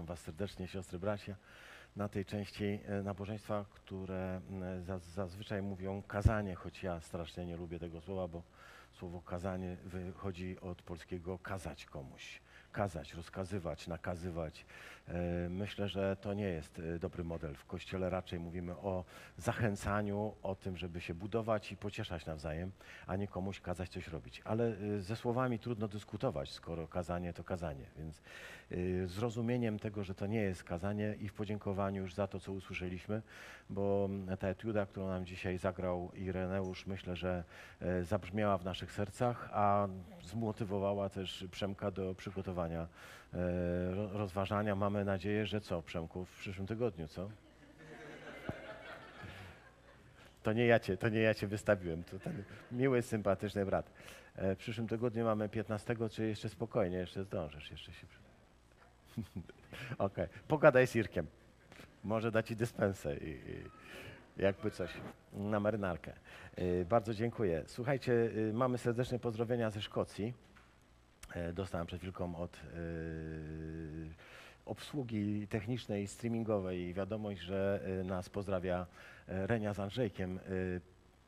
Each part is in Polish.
Witam Was serdecznie, siostry, bracia, na tej części e, nabożeństwa, które zazwyczaj mówią kazanie, choć ja strasznie nie lubię tego słowa, bo słowo kazanie wychodzi od polskiego kazać komuś. Kazać, rozkazywać, nakazywać. E, Myślę, że to nie jest e, dobry model. W Kościele raczej mówimy o zachęcaniu, o tym, żeby się budować i pocieszać nawzajem, a nie komuś kazać coś robić. Ale e, ze słowami trudno dyskutować, skoro kazanie to kazanie. Więc zrozumieniem tego, że to nie jest kazanie i w podziękowaniu już za to, co usłyszeliśmy, bo mm, ta etiuda, którą nam dzisiaj zagrał Ireneusz, myślę, że zabrzmiała w naszych sercach, a zmotywowała też Przemka do przygotowania e, ro- rozważania. Mamy nadzieję, że co, Przemku, w przyszłym tygodniu, co? To nie ja cię, to nie ja cię wystawiłem, to ten miły, sympatyczny brat. E, W przyszłym tygodniu mamy 15, czy jeszcze spokojnie, jeszcze zdążysz, jeszcze się... Okej, pogadaj z Irkiem. Może da ci dyspensę i, i jakby coś na marynarkę. Y, Bardzo dziękuję. Słuchajcie, y, mamy serdeczne pozdrowienia ze Szkocji. E, Dostałem przed chwilką od y, obsługi technicznej, streamingowej wiadomość, że y, nas pozdrawia e, Renia z Andrzejkiem.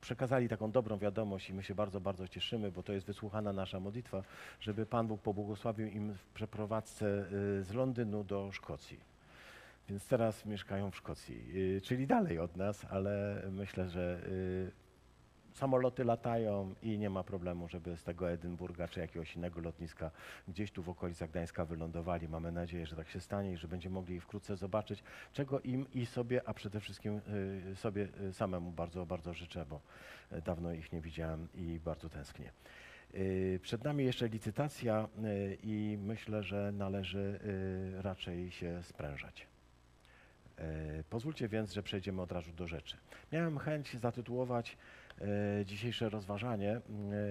Przekazali taką dobrą wiadomość i my się bardzo, bardzo cieszymy, bo to jest wysłuchana nasza modlitwa, żeby Pan Bóg pobłogosławił im w przeprowadzce z Londynu do Szkocji. Więc teraz mieszkają w Szkocji, czyli dalej od nas, ale myślę, że samoloty latają i nie ma problemu, żeby z tego Edynburga czy jakiegoś innego lotniska gdzieś tu w okolicach Gdańska wylądowali. Mamy nadzieję, że tak się stanie i że będziemy mogli wkrótce zobaczyć, czego im i sobie, a przede wszystkim y, sobie y, samemu bardzo, bardzo życzę, bo y, dawno ich nie widziałem i bardzo tęsknię. Przed nami jeszcze licytacja i myślę, że należy raczej się sprężać. Pozwólcie więc, że przejdziemy od razu do rzeczy. Miałem chęć zatytułować dzisiejsze rozważanie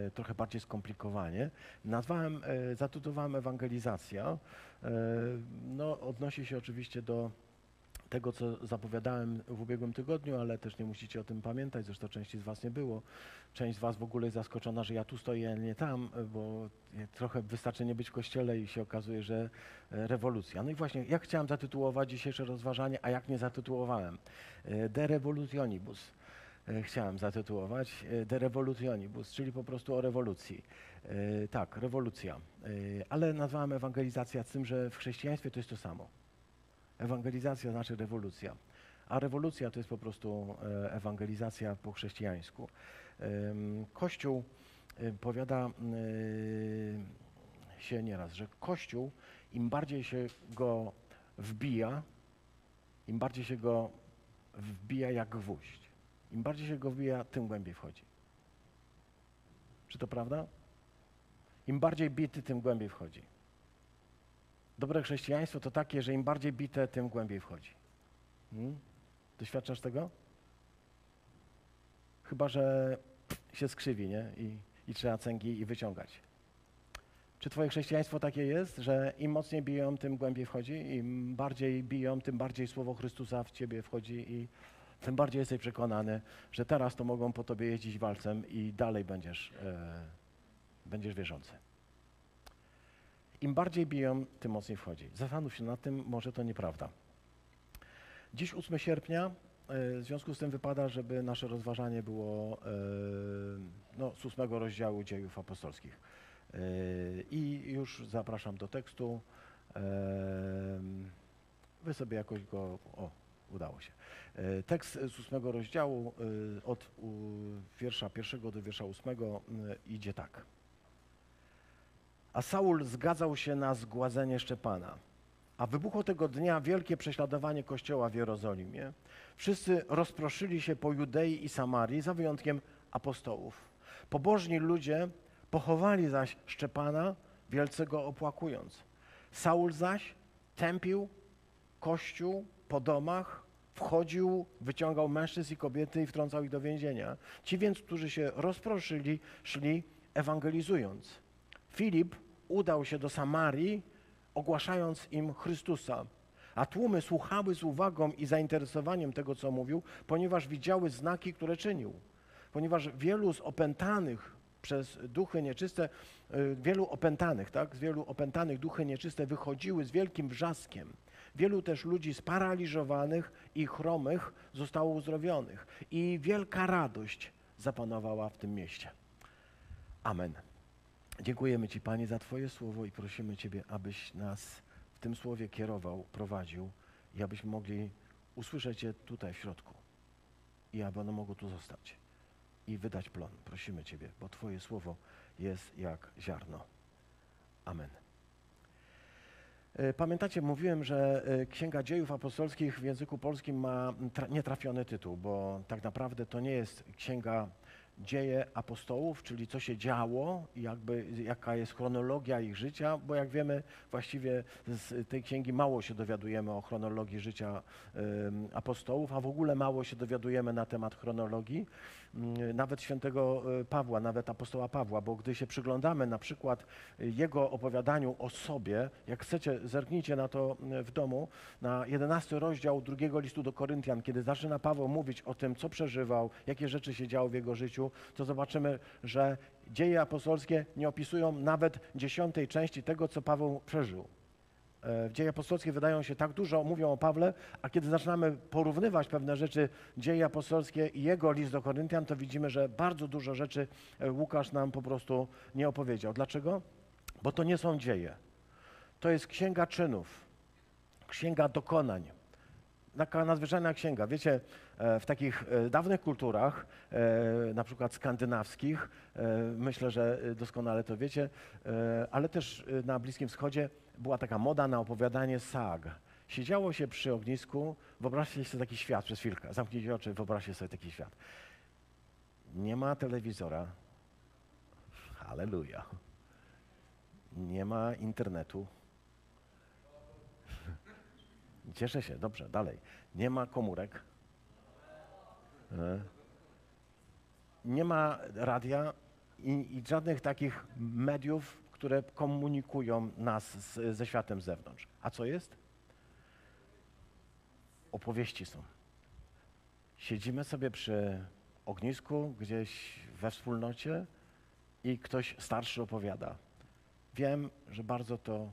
e, trochę bardziej skomplikowanie. Nazwałem, e, zatytułowałem Ewangelizacja. E, no, odnosi się oczywiście do tego, co zapowiadałem w ubiegłym tygodniu, ale też nie musicie o tym pamiętać, zresztą części z Was nie było. Część z Was w ogóle jest zaskoczona, że ja tu stoję, nie tam, bo trochę wystarczy nie być w kościele i się okazuje, że e, rewolucja. No i właśnie, jak chciałem zatytułować dzisiejsze rozważanie, a jak nie zatytułowałem? E, De Revolutionibus. E, Chciałem zatytułować De Revolutionibus, czyli po prostu o rewolucji. E, Tak, rewolucja. E, Ale nazwałem ewangelizacja tym, że w chrześcijaństwie to jest to samo. Ewangelizacja znaczy rewolucja, a rewolucja to jest po prostu ewangelizacja po chrześcijańsku. Kościół powiada się nieraz, że Kościół im bardziej się go wbija, im bardziej się go wbija jak gwóźdź. Im bardziej się go wbija, tym głębiej wchodzi. Czy to prawda? Im bardziej bity, tym głębiej wchodzi. Dobre chrześcijaństwo to takie, że im bardziej bite, tym głębiej wchodzi. Hmm? Doświadczasz tego? Chyba, że się skrzywi, nie? I, I trzeba cęgi i wyciągać. Czy twoje chrześcijaństwo takie jest, że im mocniej biją, tym głębiej wchodzi? Im bardziej biją, tym bardziej Słowo Chrystusa w ciebie wchodzi i tym bardziej jesteś przekonany, że teraz to mogą po tobie jeździć walcem i dalej będziesz, e, będziesz wierzący. Im bardziej biją, tym mocniej wchodzi. Zastanów się nad tym, może to nieprawda. Dziś 8 sierpnia, e, w związku z tym wypada, żeby nasze rozważanie było e, no, z 8 rozdziału dziejów apostolskich. E, I już zapraszam do tekstu. Wy sobie jakoś go. O, udało się. E, Tekst z 8 rozdziału e, od wiersza pierwszego do wiersza 8 e, idzie tak. A Saul zgadzał się na zgładzenie Szczepana. A wybuchło tego dnia wielkie prześladowanie Kościoła w Jerozolimie. Wszyscy rozproszyli się po Judei i Samarii, za wyjątkiem apostołów. Pobożni ludzie pochowali zaś Szczepana, wielce go opłakując. Saul zaś tępił Kościół po domach, wchodził, wyciągał mężczyzn i kobiety i wtrącał ich do więzienia. Ci więc, którzy się rozproszyli, szli ewangelizując. Filip udał się do Samarii, ogłaszając im Chrystusa. A tłumy słuchały z uwagą i zainteresowaniem tego, co mówił, ponieważ widziały znaki, które czynił. Ponieważ wielu z opętanych przez duchy nieczyste, y, wielu opętanych, tak, z wielu opętanych duchy nieczyste wychodziły z wielkim wrzaskiem. Wielu też ludzi sparaliżowanych i chromych zostało uzdrowionych. I wielka radość zapanowała w tym mieście. Amen. Dziękujemy Ci, Panie, za Twoje słowo i prosimy Ciebie, abyś nas w tym słowie kierował, prowadził i abyśmy mogli usłyszeć je tutaj w środku i aby ono mogło tu zostać i wydać plon. Prosimy Ciebie, bo Twoje słowo jest jak ziarno. Amen. E, Pamiętacie, mówiłem, że e, Księga Dziejów Apostolskich w języku polskim ma tra- nietrafiony tytuł, bo tak naprawdę to nie jest księga dzieje apostołów, czyli co się działo, jakby jaka jest chronologia ich życia, bo jak wiemy, właściwie z tej księgi mało się dowiadujemy o chronologii życia em, apostołów, a w ogóle mało się dowiadujemy na temat chronologii nawet świętego e, Pawła, nawet apostoła Pawła, bo gdy się przyglądamy na przykład e, jego opowiadaniu o sobie, jak chcecie, zerknijcie na to w domu, na 11 rozdział drugiego listu do Koryntian, kiedy zaczyna Paweł mówić o tym, co przeżywał, jakie rzeczy się działy w jego życiu, to zobaczymy, że dzieje apostolskie nie opisują nawet dziesiątej części tego, co Paweł przeżył. E, dzieje apostolskie wydają się tak dużo, mówią o Pawle, a kiedy zaczynamy porównywać pewne rzeczy, dzieje apostolskie i jego list do Koryntian, to widzimy, że bardzo dużo rzeczy e, Łukasz nam po prostu nie opowiedział. Dlaczego? Bo to nie są dzieje. To jest księga czynów, księga dokonań. Taka nadzwyczajna księga. Wiecie, e, w takich dawnych kulturach, na przykład skandynawskich, myślę, że doskonale to wiecie, ale też na Bliskim Wschodzie była taka moda na opowiadanie sag. Siedziało się przy ognisku, wyobraźcie sobie taki świat przez chwilkę, zamknijcie oczy, wyobraźcie sobie taki świat. Nie ma telewizora, halleluja. Nie ma internetu. Cieszę się, dobrze, dalej. Nie ma komórek. E. Nie ma radia i, i żadnych takich mediów, które komunikują nas z, ze światem z zewnątrz. A co jest? Opowieści są. Siedzimy sobie przy ognisku gdzieś we wspólnocie i ktoś starszy opowiada. Wiem, że bardzo to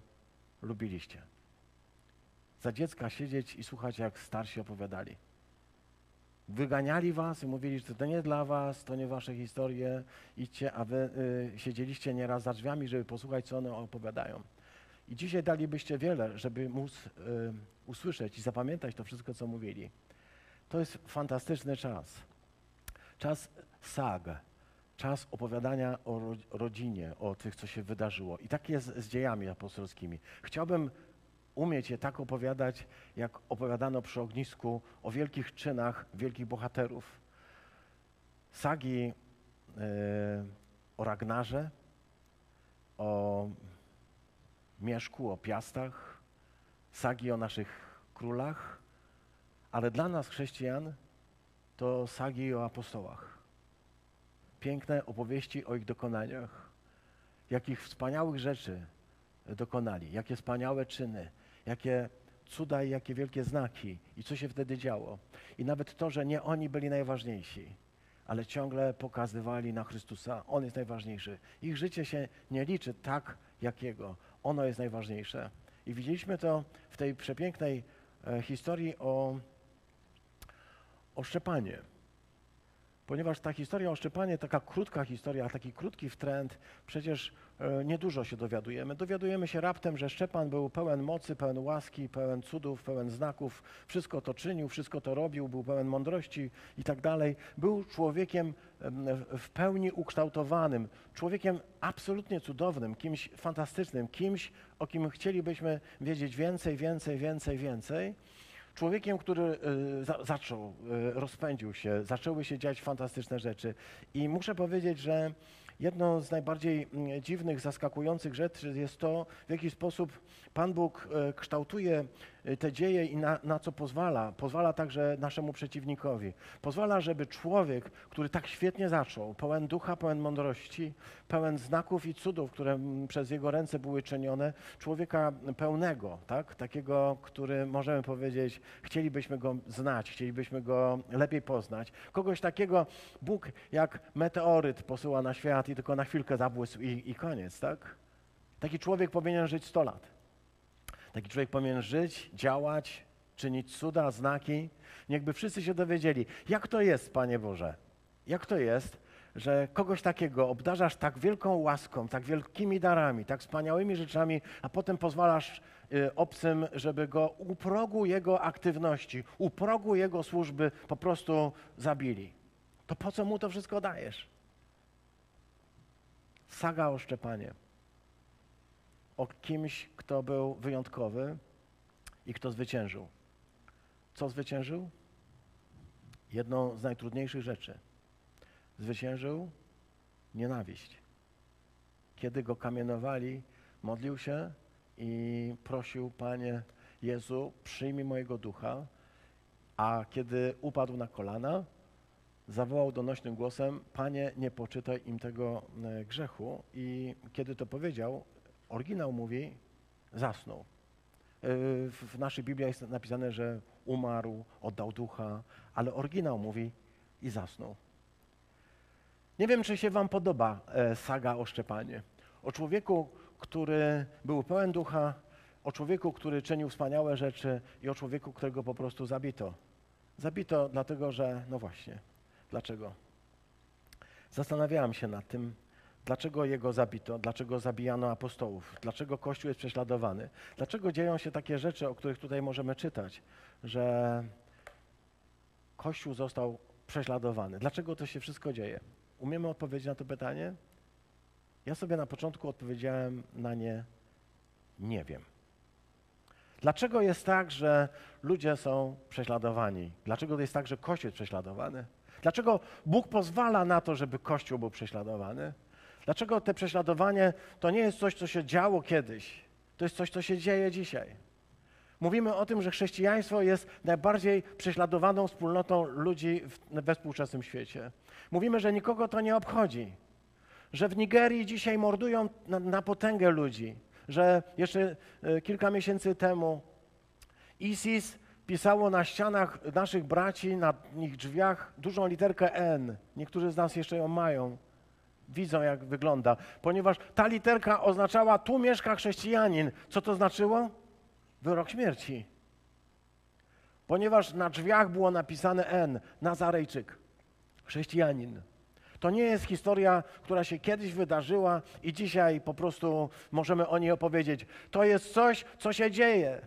lubiliście. Za dziecka siedzieć i słuchać, jak starsi opowiadali. Wyganiali was i mówili, że to nie dla was, to nie wasze historie, idźcie, a wy y, siedzieliście nieraz za drzwiami, żeby posłuchać, co one opowiadają. I dzisiaj dalibyście wiele, żeby móc y, usłyszeć i zapamiętać to wszystko, co mówili. To jest fantastyczny czas. Czas sag, czas opowiadania o ro- rodzinie, o tych, co się wydarzyło. I tak jest z dziejami apostolskimi. Chciałbym umieć je tak opowiadać, jak opowiadano przy ognisku o wielkich czynach wielkich bohaterów. Sagi e, o Ragnarze, o Mieszku, o Piastach, sagi o naszych królach, ale dla nas, chrześcijan, to sagi o apostołach. Piękne opowieści o ich dokonaniach, jakich wspaniałych rzeczy dokonali, jakie wspaniałe czyny, jakie cuda i jakie wielkie znaki i co się wtedy działo. I nawet to, że nie oni byli najważniejsi, ale ciągle pokazywali na Chrystusa. On jest najważniejszy. Ich życie się nie liczy tak, jak Jego. Ono jest najważniejsze. I widzieliśmy to w tej przepięknej e, historii o, o Szczepanie. Ponieważ ta historia o Szczepanie, taka krótka historia, taki krótki wtręt, przecież e, niedużo się dowiadujemy. Dowiadujemy się raptem, że Szczepan był pełen mocy, pełen łaski, pełen cudów, pełen znaków, wszystko to czynił, wszystko to robił, był pełen mądrości i tak dalej. Był człowiekiem em, w pełni ukształtowanym, człowiekiem absolutnie cudownym, kimś fantastycznym, kimś, o kim chcielibyśmy wiedzieć więcej, więcej, więcej, więcej. Człowiekiem, który y, za, zaczął, y, rozpędził się, zaczęły się dziać fantastyczne rzeczy. I muszę powiedzieć, że jedną z najbardziej mm, dziwnych, zaskakujących rzeczy jest to, w jaki sposób Pan Bóg y, kształtuje te dzieje i na, na co pozwala. Pozwala także naszemu przeciwnikowi. Pozwala, żeby człowiek, który tak świetnie zaczął, pełen ducha, pełen mądrości, pełen znaków i cudów, które przez jego ręce były czynione, człowieka pełnego, tak? takiego, który możemy powiedzieć, chcielibyśmy go znać, chcielibyśmy go lepiej poznać. Kogoś takiego Bóg jak meteoryt posyła na świat i tylko na chwilkę zabłysł i, i koniec, tak? Taki człowiek powinien żyć 100 lat. Taki człowiek powinien żyć, działać, czynić cuda, znaki. Niechby wszyscy się dowiedzieli, jak to jest, Panie Boże, jak to jest, że kogoś takiego obdarzasz tak wielką łaską, tak wielkimi darami, tak wspaniałymi rzeczami, a potem pozwalasz y, obcym, żeby go u progu jego aktywności, u progu jego służby po prostu zabili. To po co mu to wszystko dajesz? Saga o Szczepanie. O kimś, kto był wyjątkowy i kto zwyciężył. Co zwyciężył? Jedną z najtrudniejszych rzeczy. Zwyciężył nienawiść. Kiedy go kamienowali, modlił się i prosił, Panie Jezu, przyjmij mojego ducha. A kiedy upadł na kolana, zawołał donośnym głosem: Panie, nie poczytaj im tego e, grzechu. I kiedy to powiedział, oryginał mówi: zasnął. E, w naszej Biblii jest napisane, że umarł, oddał ducha, ale oryginał mówi i zasnął. Nie wiem, czy się Wam podoba e, saga o Szczepanie. O człowieku, który był pełen ducha, o człowieku, który czynił wspaniałe rzeczy i o człowieku, którego po prostu zabito. Zabito dlatego, że, no właśnie, dlaczego? Zastanawiałam się nad tym, dlaczego jego zabito, dlaczego zabijano apostołów, dlaczego Kościół jest prześladowany, dlaczego dzieją się takie rzeczy, o których tutaj możemy czytać, że Kościół został prześladowany. Dlaczego to się wszystko dzieje? Umiemy odpowiedzieć na to pytanie? Ja sobie na początku odpowiedziałem na nie nie wiem. Dlaczego jest tak, że ludzie są prześladowani? Dlaczego jest tak, że Kościół jest prześladowany? Dlaczego Bóg pozwala na to, żeby Kościół był prześladowany? Dlaczego te prześladowanie to nie jest coś, co się działo kiedyś? To jest coś, co się dzieje dzisiaj. Mówimy o tym, że chrześcijaństwo jest najbardziej prześladowaną wspólnotą ludzi we współczesnym świecie. Mówimy, że nikogo to nie obchodzi, że w Nigerii dzisiaj mordują na, na potęgę ludzi, że jeszcze e, kilka miesięcy temu ISIS pisało na ścianach naszych braci, na ich drzwiach dużą literkę N. Niektórzy z nas jeszcze ją mają. Widzą, jak wygląda, ponieważ ta literka oznaczała tu mieszka chrześcijanin. Co to znaczyło? Wyrok śmierci. Ponieważ na drzwiach było napisane N, Nazarejczyk chrześcijanin. To nie jest historia, która się kiedyś wydarzyła i dzisiaj po prostu możemy o niej opowiedzieć. To jest coś, co się dzieje.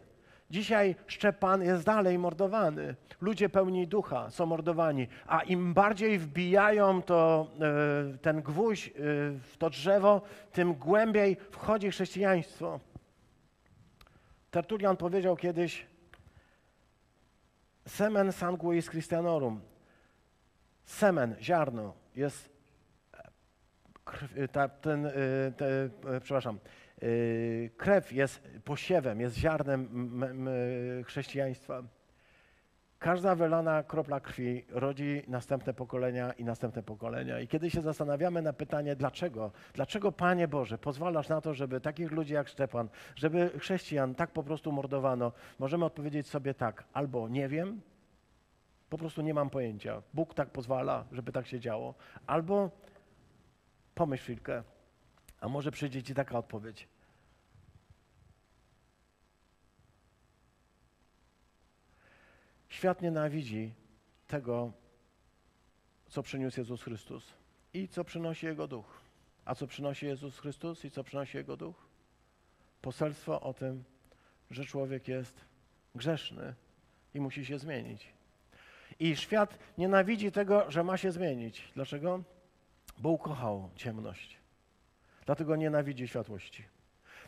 Dzisiaj Szczepan jest dalej mordowany. Ludzie pełni ducha są mordowani, a im bardziej wbijają to, e, ten gwóźdź e, w to drzewo, tym głębiej wchodzi chrześcijaństwo. Tertulian powiedział kiedyś semen sanguis Christianorum semen, ziarno jest, ta, ten, y, te, e, przepraszam, krew jest posiewem, jest ziarnem chrześcijaństwa. Każda wylana kropla krwi rodzi następne pokolenia i następne pokolenia. I kiedy się zastanawiamy na pytanie, dlaczego, dlaczego Panie Boże pozwalasz na to, żeby takich ludzi jak Szczepan, żeby chrześcijan tak po prostu mordowano, możemy odpowiedzieć sobie tak, albo nie wiem, po prostu nie mam pojęcia. Bóg tak pozwala, żeby tak się działo. Albo pomyśl chwilkę, a może przyjdzie ci taka odpowiedź. Świat nienawidzi tego, co przyniósł Jezus Chrystus i co przynosi Jego Duch. A co przynosi Jezus Chrystus i co przynosi Jego Duch? Poselstwo o tym, że człowiek jest grzeszny i musi się zmienić. I świat nienawidzi tego, że ma się zmienić. Dlaczego? Bo ukochał ciemność. Dlatego nienawidzi światłości.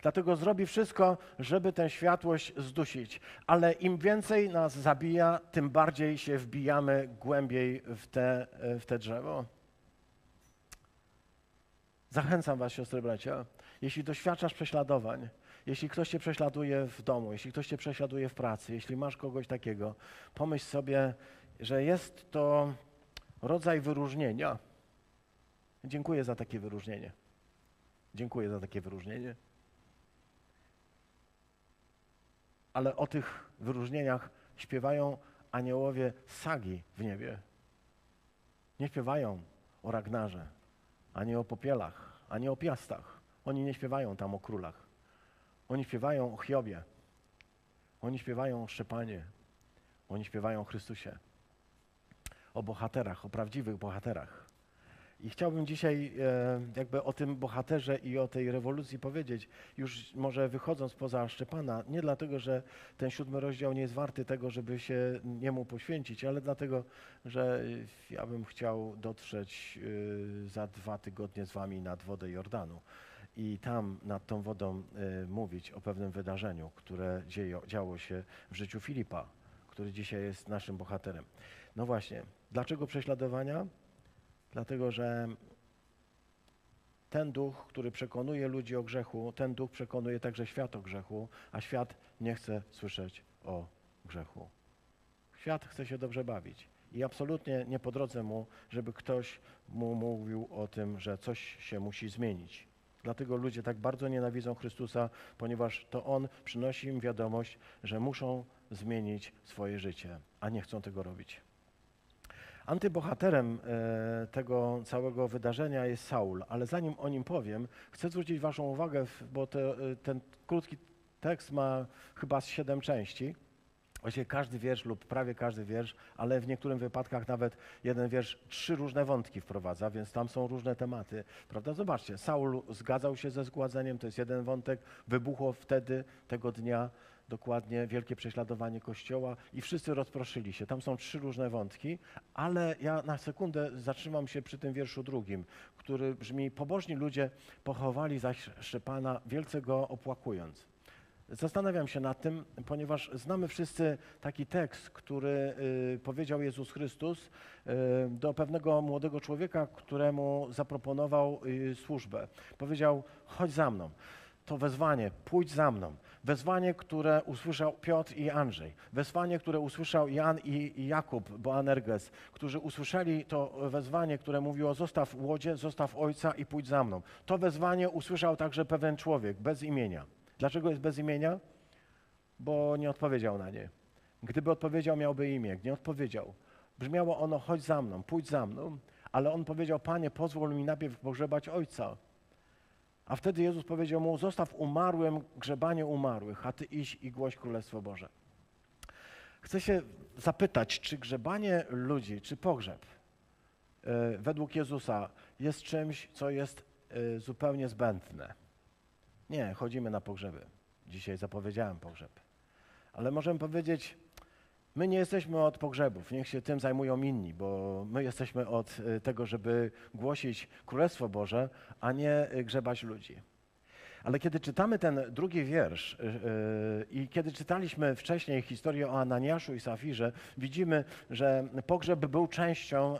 Dlatego zrobi wszystko, żeby tę światłość zdusić. Ale im więcej nas zabija, tym bardziej się wbijamy głębiej w te, w te drzewo. Zachęcam Was, siostry bracia, jeśli doświadczasz prześladowań, jeśli ktoś cię prześladuje w domu, jeśli ktoś cię prześladuje w pracy, jeśli masz kogoś takiego, pomyśl sobie, że jest to rodzaj wyróżnienia. Dziękuję za takie wyróżnienie. Dziękuję za takie wyróżnienie. Ale o tych wyróżnieniach śpiewają aniołowie sagi w niebie. Nie śpiewają o Ragnarze, ani o popielach, ani o piastach. Oni nie śpiewają tam o królach. Oni śpiewają o Hiobie. Oni śpiewają o Szczepanie, oni śpiewają o Chrystusie, o bohaterach, o prawdziwych bohaterach. I chciałbym dzisiaj e, jakby o tym bohaterze i o tej rewolucji powiedzieć, już może wychodząc poza Szczepana, nie dlatego, że ten siódmy rozdział nie jest warty tego, żeby się niemu poświęcić, ale dlatego, że ja bym chciał dotrzeć e, za dwa tygodnie z wami nad wodę Jordanu i tam nad tą wodą e, mówić o pewnym wydarzeniu, które dzieje, działo się w życiu Filipa, który dzisiaj jest naszym bohaterem. No właśnie, dlaczego prześladowania? Dlatego, że ten duch, który przekonuje ludzi o grzechu, ten duch przekonuje także świat o grzechu, a świat nie chce słyszeć o grzechu. Świat chce się dobrze bawić i absolutnie nie po drodze mu, żeby ktoś mu mówił o tym, że coś się musi zmienić. Dlatego ludzie tak bardzo nienawidzą Chrystusa, ponieważ to On przynosi im wiadomość, że muszą zmienić swoje życie, a nie chcą tego robić. Antybohaterem e, tego całego wydarzenia jest Saul, ale zanim o nim powiem, chcę zwrócić Waszą uwagę, bo te, e, ten krótki tekst ma chyba siedem części. Właściwie każdy wiersz lub prawie każdy wiersz, ale w niektórych wypadkach nawet jeden wiersz trzy różne wątki wprowadza, więc tam są różne tematy. Prawda? Zobaczcie, Saul zgadzał się ze zgładzeniem, to jest jeden wątek, wybuchło wtedy, tego dnia, dokładnie wielkie prześladowanie Kościoła i wszyscy rozproszyli się. Tam są trzy różne wątki, ale ja na sekundę zatrzymam się przy tym wierszu drugim, który brzmi: Pobożni ludzie pochowali zaś Szczepana, wielce go opłakując. Zastanawiam się nad tym, ponieważ znamy wszyscy taki tekst, który y, powiedział Jezus Chrystus y, do pewnego młodego człowieka, któremu zaproponował y, służbę. Powiedział: Chodź za mną. To wezwanie, pójdź za mną. Wezwanie, które usłyszał Piotr i Andrzej. Wezwanie, które usłyszał Jan i Jakub, Boanerges, którzy usłyszeli to wezwanie, które mówiło zostaw łodzie, zostaw ojca i pójdź za mną. To wezwanie usłyszał także pewien człowiek bez imienia. Dlaczego jest bez imienia? Bo nie odpowiedział na nie. Gdyby odpowiedział, miałby imię. Nie odpowiedział. Brzmiało ono, chodź za mną, pójdź za mną. Ale on powiedział, panie, pozwól mi najpierw pogrzebać ojca. A wtedy Jezus powiedział mu: Zostaw umarłym grzebanie umarłych, a ty iść i głoś Królestwo Boże. Chcę się zapytać, czy grzebanie ludzi, czy pogrzeb e, według Jezusa jest czymś, co jest e, zupełnie zbędne? Nie, chodzimy na pogrzeby. Dzisiaj zapowiedziałem pogrzeb. Ale możemy powiedzieć, My nie jesteśmy od pogrzebów, niech się tym zajmują inni, bo my jesteśmy od y, tego, żeby głosić Królestwo Boże, a nie y, grzebać ludzi. Ale kiedy czytamy ten drugi wiersz yy, i kiedy czytaliśmy wcześniej historię o Ananiaszu i Safirze, widzimy, że pogrzeb był częścią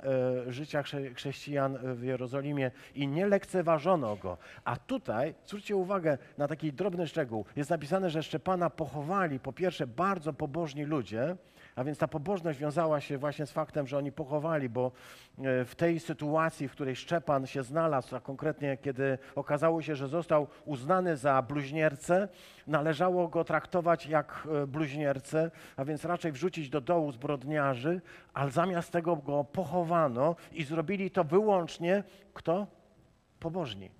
życia chrze chrześcijan w Jerozolimie i nie lekceważono go. A tutaj, zwróćcie uwagę na taki drobny szczegół, jest napisane, że Szczepana pochowali po pierwsze bardzo pobożni ludzie, a więc ta pobożność wiązała się właśnie z faktem, że oni pochowali, bo e, w tej sytuacji, w której Szczepan się znalazł, a konkretnie kiedy okazało się, że został uznany za bluźniercę, należało go traktować jak e, bluźniercę, a więc raczej wrzucić do dołu zbrodniarzy, ale zamiast tego go pochowano i zrobili to wyłącznie kto? Pobożni.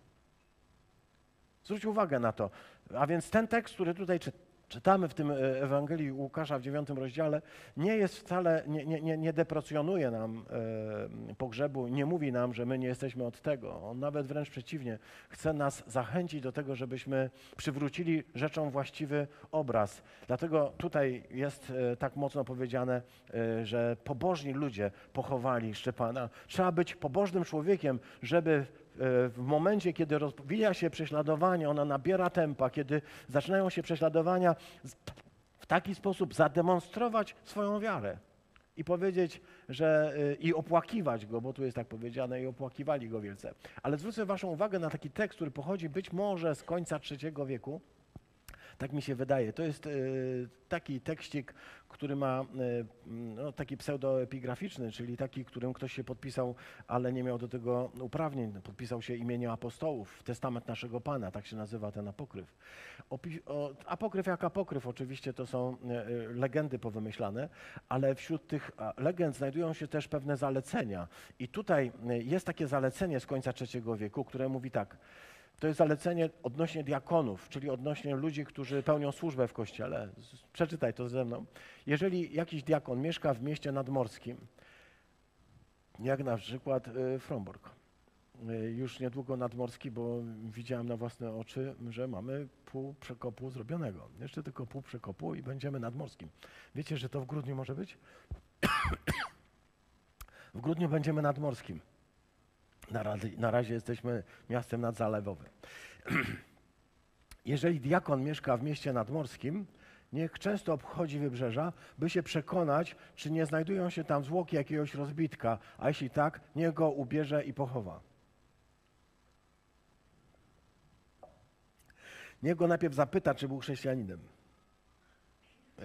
Zwróć uwagę na to. A więc ten tekst, który tutaj czytamy, w tym e, Ewangelii Łukasza w dziewiątym rozdziale, nie jest wcale, nie, nie, nie deprecjonuje nam e, pogrzebu, nie mówi nam, że my nie jesteśmy od tego. On nawet wręcz przeciwnie, chce nas zachęcić do tego, żebyśmy przywrócili rzeczom właściwy obraz. Dlatego tutaj jest e, tak mocno powiedziane, że pobożni ludzie pochowali Szczepana. Trzeba być pobożnym człowiekiem, żeby w momencie, kiedy rozwija się prześladowanie, ona nabiera tempa, kiedy zaczynają się prześladowania, w taki sposób zademonstrować swoją wiarę i powiedzieć, że e, i opłakiwać go, bo tu jest tak powiedziane, i opłakiwali go wielce. Ale zwrócę Waszą uwagę na taki tekst, który pochodzi być może z końca III wieku. Tak mi się wydaje. To jest e, taki tekścik, który ma e, no, taki pseudoepigraficzny, czyli taki, którym ktoś się podpisał, ale nie miał do tego uprawnień. Podpisał się imieniem apostołów, testament naszego Pana, tak się nazywa ten apokryf. Opi o, apokryf jak apokryf, oczywiście to są e, legendy powymyślane, ale wśród tych legend znajdują się też pewne zalecenia. I tutaj jest takie zalecenie z końca III wieku, które mówi tak. To jest zalecenie odnośnie diakonów, czyli odnośnie ludzi, którzy pełnią służbę w kościele. Przeczytaj to ze mną. Jeżeli jakiś diakon mieszka w mieście nadmorskim, jak na przykład y, Fromborg, y, już niedługo nadmorski, bo widziałem na własne oczy, że mamy pół przekopu zrobionego. Jeszcze tylko pół przekopu i będziemy nadmorskim. Wiecie, że to w grudniu może być? w grudniu będziemy nadmorskim. Na razie, na razie jesteśmy miastem nadzalewowym. Jeżeli diakon mieszka w mieście nadmorskim, niech często obchodzi wybrzeża, by się przekonać, czy nie znajdują się tam zwłoki jakiegoś rozbitka, a jeśli tak, niech go ubierze i pochowa. Niech go najpierw zapyta, czy był chrześcijaninem.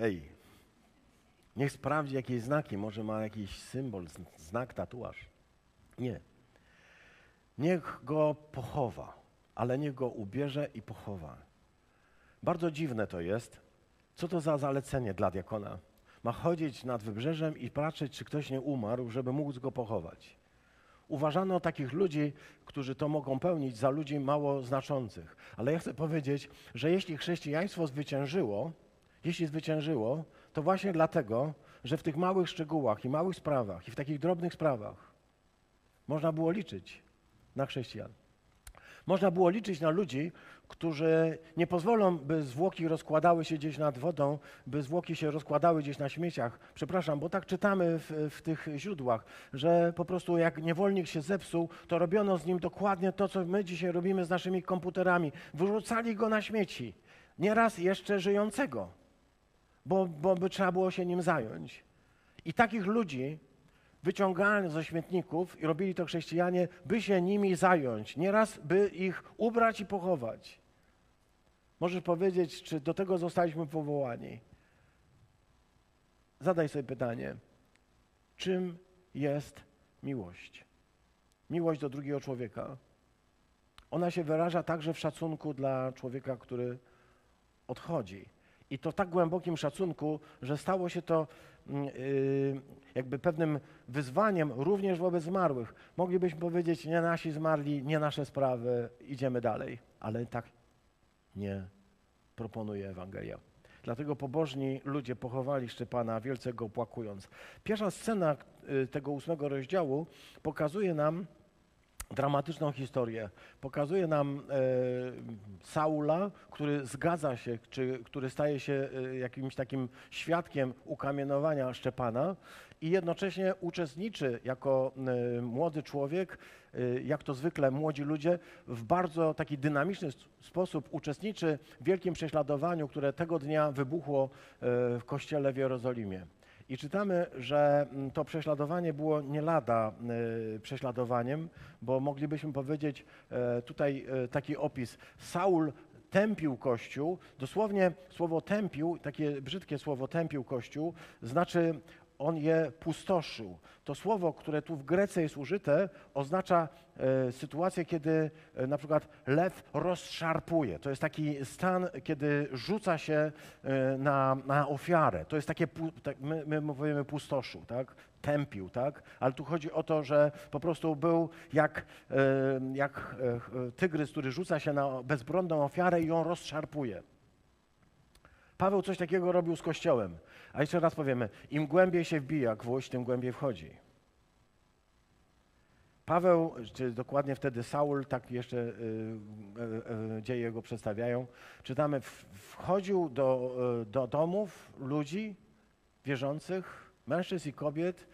Ej, niech sprawdzi jakieś znaki, może ma jakiś symbol, znak, tatuaż. Nie. Niech go pochowa, ale niech go ubierze i pochowa. Bardzo dziwne to jest. Co to za zalecenie dla diakona? Ma chodzić nad wybrzeżem i patrzeć, czy ktoś nie umarł, żeby móc go pochować. Uważano takich ludzi, którzy to mogą pełnić, za ludzi mało znaczących. Ale ja chcę powiedzieć, że jeśli chrześcijaństwo zwyciężyło, jeśli zwyciężyło, to właśnie dlatego, że w tych małych szczegółach i małych sprawach, i w takich drobnych sprawach można było liczyć na chrześcijan. Można było liczyć na ludzi, którzy nie pozwolą, by zwłoki rozkładały się gdzieś nad wodą, by zwłoki się rozkładały gdzieś na śmieciach. Przepraszam, bo tak czytamy w, w, tych źródłach, że po prostu jak niewolnik się zepsuł, to robiono z nim dokładnie to, co my dzisiaj robimy z naszymi komputerami. Wyrzucali go na śmieci. Nieraz jeszcze żyjącego, bo, bo by trzeba było się nim zająć. I takich ludzi wyciągani ze śmietników i robili to chrześcijanie, by się nimi zająć, nieraz by ich ubrać i pochować. Możesz powiedzieć, czy do tego zostaliśmy powołani? Zadaj sobie pytanie, czym jest miłość? Miłość do drugiego człowieka. Ona się wyraża także w szacunku dla człowieka, który odchodzi. I to tak głębokim szacunku, że stało się to jakby pewnym wyzwaniem również wobec zmarłych. Moglibyśmy powiedzieć, nie nasi zmarli, nie nasze sprawy, idziemy dalej. Ale tak nie proponuje Ewangelia. Dlatego pobożni ludzie pochowali Szczepana, wielce go opłakując. Pierwsza scena y, tego ósmego rozdziału pokazuje nam, dramatyczną historię. Pokazuje nam e, Saula, który zgadza się, czy który staje się e, jakimś takim świadkiem ukamienowania Szczepana i jednocześnie uczestniczy jako e, młody człowiek, e, jak to zwykle młodzi ludzie, w bardzo taki dynamiczny sposób uczestniczy w wielkim prześladowaniu, które tego dnia wybuchło e, w kościele w Jerozolimie. I czytamy, że mm, to prześladowanie było nie lada y, prześladowaniem, bo moglibyśmy powiedzieć e, tutaj e, taki opis. Saul tępił Kościół, dosłownie słowo tępił, takie brzydkie słowo tępił Kościół, znaczy on je pustoszył. To słowo, które tu w Grece jest użyte, oznacza e, sytuację, kiedy e, na przykład lew rozszarpuje. To jest taki stan, kiedy rzuca się e, na, na ofiarę. To jest takie, tak, my, my mówimy pustoszył, tak? tępił, tak? Ale tu chodzi o to, że po prostu był jak, e, jak e, tygrys, który rzuca się na bezbronną ofiarę i ją rozszarpuje. Paweł coś takiego robił z Kościołem. A jeszcze raz powiemy, im głębiej się wbija gwóźdź, tym głębiej wchodzi. Paweł, czy dokładnie wtedy Saul, tak jeszcze y, y, y, dzieje go przedstawiają, czytamy, wchodził do, y, do domów ludzi wierzących, mężczyzn i kobiet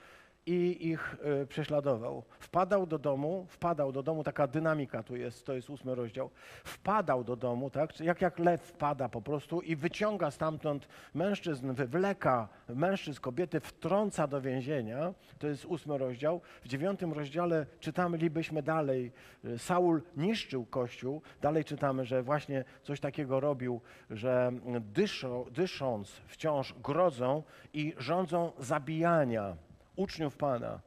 i ich y, prześladował. Wpadał do domu, wpadał do domu, taka dynamika tu jest, to jest ósmy rozdział. Wpadał do domu, tak, jak jak lew wpada po prostu i wyciąga stamtąd mężczyzn, wywleka mężczyzn, kobiety, wtrąca do więzienia, to jest ósmy rozdział. W dziewiątym rozdziale czytamy, libyśmy dalej, y, Saul niszczył Kościół, dalej czytamy, że właśnie coś takiego robił, że dyszą, dysząc wciąż grodzą i rządzą zabijania uczniów Pana.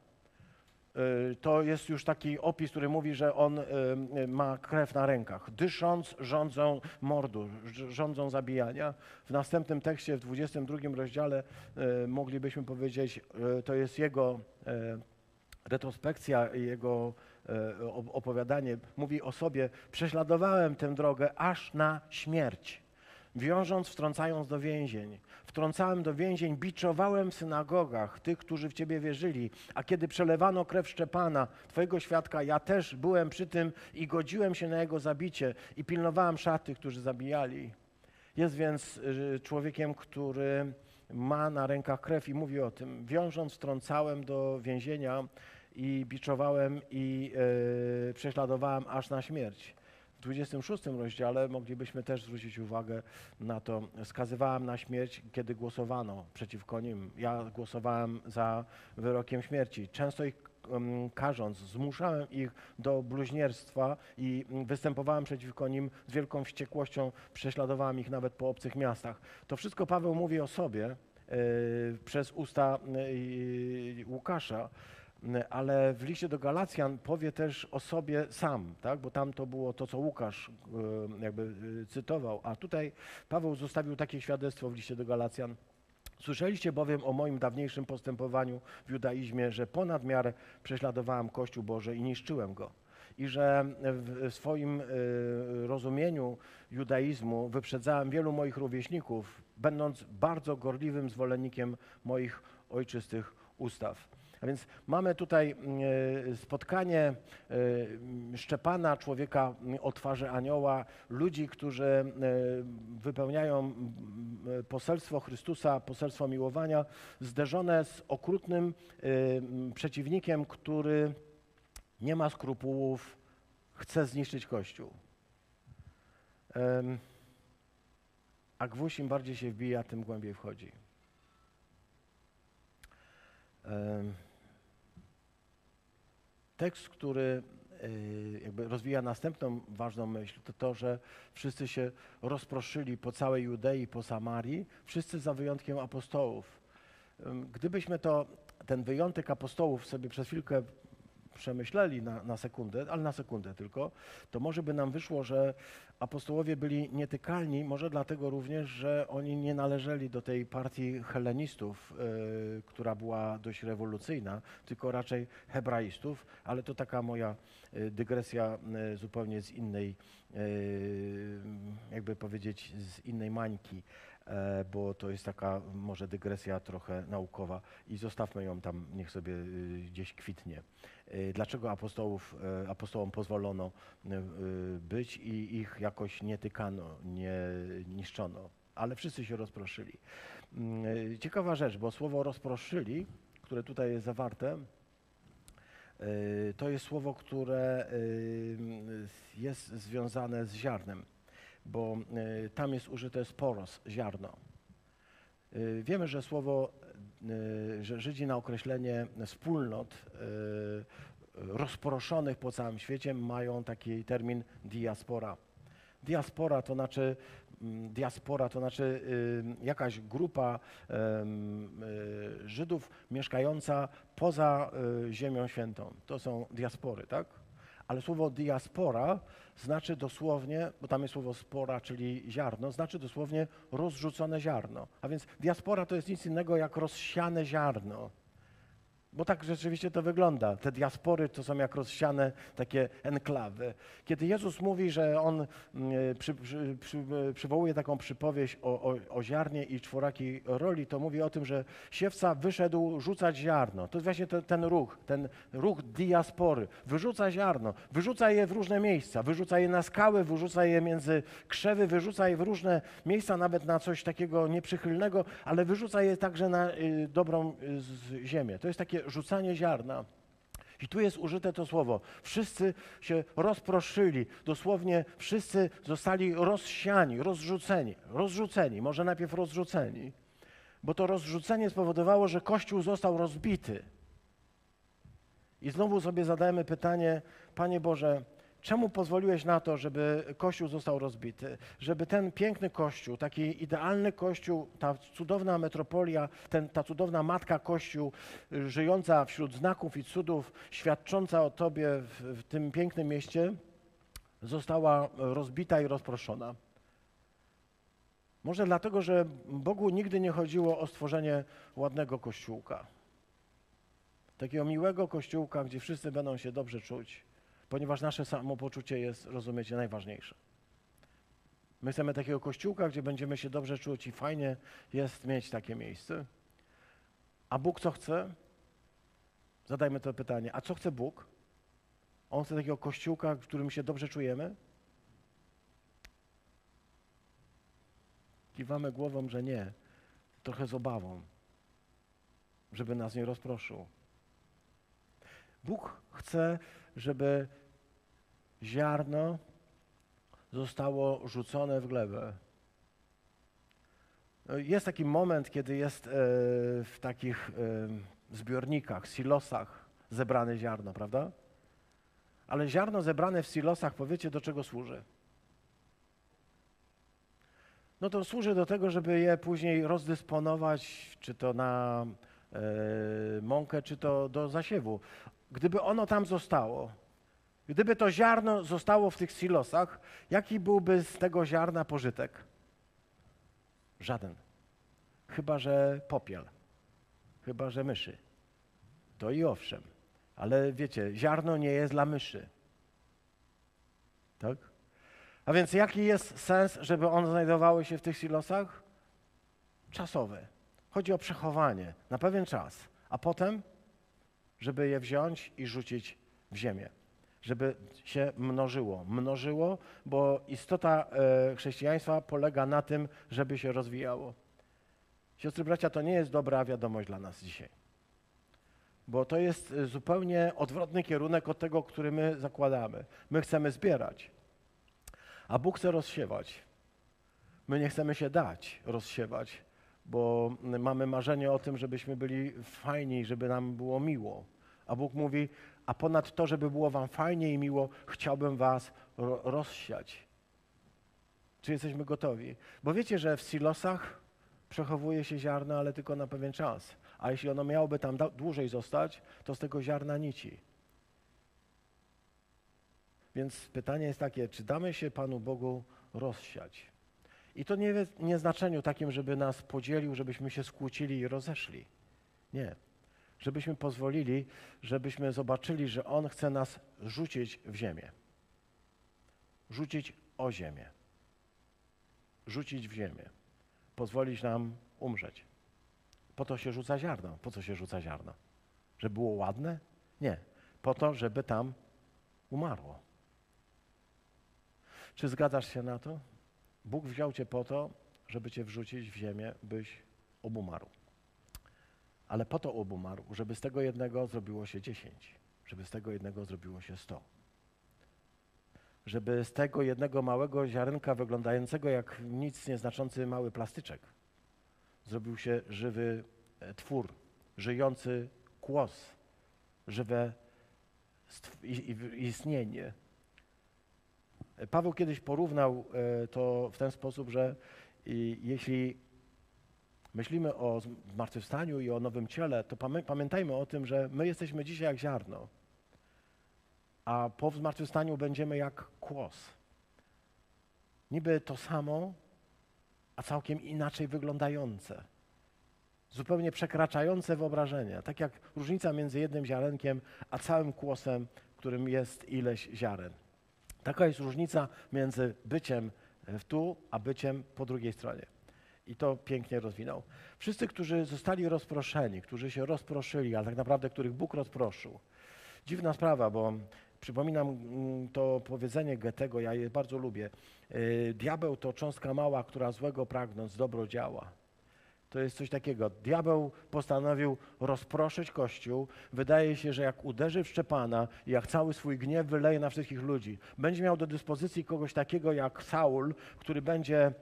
Y, to jest już taki opis, który mówi, że on y, y, ma krew na rękach. Dysząc, rządzą mordu, rządzą zabijania. W następnym tekście, w 22 rozdziale, moglibyśmy powiedzieć, to jest jego retrospekcja, jego e, opowiadanie, mówi o sobie, prześladowałem tę drogę aż na śmierć wiążąc, wtrącając do więzień. Wtrącałem do więzień, biczowałem w synagogach tych, którzy w Ciebie wierzyli, a kiedy przelewano krew Szczepana, Twojego świadka, ja też byłem przy tym i godziłem się na jego zabicie i pilnowałem szaty, którzy zabijali. Jest więc y, człowiekiem, który ma na rękach krew i mówi o tym. Wiążąc, wtrącałem do więzienia i biczowałem i yy, prześladowałem aż na śmierć. W 26 rozdziale moglibyśmy też zwrócić uwagę na to. Skazywałem na śmierć, kiedy głosowano przeciwko nim. Ja głosowałem za wyrokiem śmierci. Często ich karząc, zmuszałem ich do bluźnierstwa i występowałem przeciwko nim z wielką wściekłością, prześladowałem ich nawet po obcych miastach. To wszystko Paweł mówi o sobie e, przez usta e, Łukasza ale w liście do Galacjan powie też o sobie sam, tak? bo tam to było to, co Łukasz e, jakby e, cytował, a tutaj Paweł zostawił takie świadectwo w liście do Galacjan. Słyszeliście bowiem o moim dawniejszym postępowaniu w judaizmie, że ponad miarę prześladowałem Kościół Boże i niszczyłem go. I że w swoim e, rozumieniu judaizmu wyprzedzałem wielu moich rówieśników, będąc bardzo gorliwym zwolennikiem moich ojczystych ustaw. A więc mamy tutaj e, spotkanie e, Szczepana, człowieka o twarzy anioła, ludzi, którzy e, wypełniają poselstwo Chrystusa, poselstwo miłowania, zderzone z okrutnym przeciwnikiem, który nie ma skrupułów, chce zniszczyć Kościół. A gwóźdź im bardziej się wbija, tym głębiej wchodzi. Tekst, który y, jakby rozwija następną ważną myśl, to to, że wszyscy się rozproszyli po całej Judei, po Samarii, wszyscy za wyjątkiem apostołów. Gdybyśmy to, ten wyjątek apostołów sobie przez chwilkę przemyśleli na, na sekundę, ale na sekundę tylko, to może by nam wyszło, że apostołowie byli nietykalni, może dlatego również, że oni nie należeli do tej partii helenistów, y, która była dość rewolucyjna, tylko raczej hebraistów, ale to taka moja y, dygresja y, zupełnie z innej, jakby powiedzieć, z innej mańki. E, bo to jest taka może dygresja trochę naukowa i zostawmy ją tam, niech sobie y, gdzieś kwitnie. E, dlaczego apostołów, e, apostołom pozwolono być i ich jakoś nie tykano, nie niszczono, ale wszyscy się rozproszyli. Mm, ciekawa rzecz, bo słowo rozproszyli, które tutaj jest zawarte, to jest słowo, które jest związane z ziarnem bo e, tam jest użyte sporos, ziarno. E, wiemy, że słowo, e, że Żydzi na określenie wspólnot rozproszonych po całym świecie mają taki termin diaspora. Diaspora to znaczy, diaspora to znaczy jakaś grupa Żydów mieszkająca poza Ziemią Świętą. To są diaspory, tak? Ale słowo diaspora znaczy dosłownie, bo tam jest słowo spora, czyli ziarno, znaczy dosłownie rozrzucone ziarno. A więc diaspora to jest nic innego jak rozsiane ziarno. Bo tak rzeczywiście to wygląda. Te diaspory to są jak rozsiane takie enklawy. Kiedy Jezus mówi, że On mm, przy, przy, przy, przywołuje taką przypowieść o, o, o ziarnie i czworakiej roli, to mówi o tym, że siewca wyszedł rzucać ziarno. To jest właśnie to, ten ruch, ten ruch diaspory. Wyrzuca ziarno, wyrzuca je w różne miejsca, wyrzuca je na skały, wyrzuca je między krzewy, wyrzuca je w różne miejsca, nawet na coś takiego nieprzychylnego, ale wyrzuca je także na y, dobrą y, ziemię. To jest takie rzucanie ziarna. I tu jest użyte to słowo. Wszyscy się rozproszyli, dosłownie wszyscy zostali rozsiani, rozrzuceni. Rozrzuceni, może najpierw rozrzuceni, bo to rozrzucenie spowodowało, że Kościół został rozbity. I znowu sobie zadajemy pytanie, Panie Boże, Czemu pozwoliłeś na to, żeby Kościół został rozbity? Żeby ten piękny Kościół, taki idealny Kościół, ta cudowna metropolia, ten, ta cudowna Matka Kościół, żyjąca wśród znaków i cudów, świadcząca o Tobie w, w tym pięknym mieście, została rozbita i rozproszona. Może dlatego, że Bogu nigdy nie chodziło o stworzenie ładnego kościółka. Takiego miłego kościółka, gdzie wszyscy będą się dobrze czuć ponieważ nasze samopoczucie jest, rozumiecie, najważniejsze. My chcemy takiego kościółka, gdzie będziemy się dobrze czuć i fajnie jest mieć takie miejsce. A Bóg co chce? Zadajmy to pytanie. A co chce Bóg? On chce takiego kościółka, w którym się dobrze czujemy? Kiwamy głową, że nie. Trochę z obawą, żeby nas nie rozproszył. Bóg chce, żeby ziarno zostało rzucone w glebę. Jest taki moment, kiedy jest e, w takich e, zbiornikach, silosach zebrane ziarno, prawda? Ale ziarno zebrane w silosach, powiecie, do czego służy? No to służy do tego, żeby je później rozdysponować, czy to na e, mąkę, czy to do zasiewu. Gdyby ono tam zostało, gdyby to ziarno zostało w tych silosach, jaki byłby z tego ziarna pożytek? Żaden. Chyba, że popiel. Chyba, że myszy. To i owszem. Ale wiecie, ziarno nie jest dla myszy. Tak? A więc jaki jest sens, żeby one znajdowały się w tych silosach? Czasowy. Chodzi o przechowanie na pewien czas, a potem, żeby je wziąć i rzucić w ziemię. Żeby się mnożyło. Mnożyło, bo istota e, chrześcijaństwa polega na tym, żeby się rozwijało. Siostry, bracia, to nie jest dobra wiadomość dla nas dzisiaj. Bo to jest e, zupełnie odwrotny kierunek od tego, który my zakładamy. My chcemy zbierać, a Bóg chce rozsiewać. My nie chcemy się dać rozsiewać, bo mamy marzenie o tym, żebyśmy byli fajni, żeby nam było miło. A Bóg mówi, a ponad to, żeby było wam fajnie i miło, chciałbym was ro rozsiać. Czy jesteśmy gotowi? Bo wiecie, że w silosach przechowuje się ziarno, ale tylko na pewien czas. A jeśli ono miałoby tam dłużej zostać, to z tego ziarna nici. Więc pytanie jest takie, czy damy się Panu Bogu rozsiać? I to nie, nie znaczeniu takim, żeby nas podzielił, żebyśmy się skłócili i rozeszli. Nie. Żebyśmy pozwolili, żebyśmy zobaczyli, że On chce nas rzucić w ziemię. Rzucić o ziemię. Rzucić w ziemię. Pozwolić nam umrzeć. Po to się rzuca ziarno. Po co się rzuca ziarno? Żeby było ładne? Nie. Po to, żeby tam umarło. Czy zgadzasz się na to? Bóg wziął cię po to, żeby cię wrzucić w ziemię, byś obumarł. Ale po to obumarł, żeby z tego jednego zrobiło się dziesięć, żeby z tego jednego zrobiło się sto. Żeby z tego jednego małego ziarenka wyglądającego jak nic nieznaczący mały plastyczek zrobił się żywy e, twór, żyjący kłos, żywe istnienie, Paweł kiedyś porównał e, to w ten sposób, że jeśli myślimy o zmartwychwstaniu i o nowym ciele, to pamiętajmy o tym, że my jesteśmy dzisiaj jak ziarno, a po zmartwychwstaniu będziemy jak kłos. Niby to samo, a całkiem inaczej wyglądające. Zupełnie przekraczające wyobrażenia. Tak jak różnica między jednym ziarenkiem, a całym kłosem, którym jest ileś ziaren. Taka jest różnica między byciem w tu, a byciem po drugiej stronie. I to pięknie rozwinął. Wszyscy, którzy zostali rozproszeni, którzy się rozproszyli, ale tak naprawdę których Bóg rozproszył. Dziwna sprawa, bo przypominam mm, to powiedzenie Goethego, ja je bardzo lubię. Y, diabeł to cząstka mała, która złego pragnąc dobro działa. To jest coś takiego. Diabeł postanowił rozproszyć Kościół. Wydaje się, że jak uderzy w Szczepana i jak cały swój gniew wyleje na wszystkich ludzi, będzie miał do dyspozycji kogoś takiego jak Saul, który będzie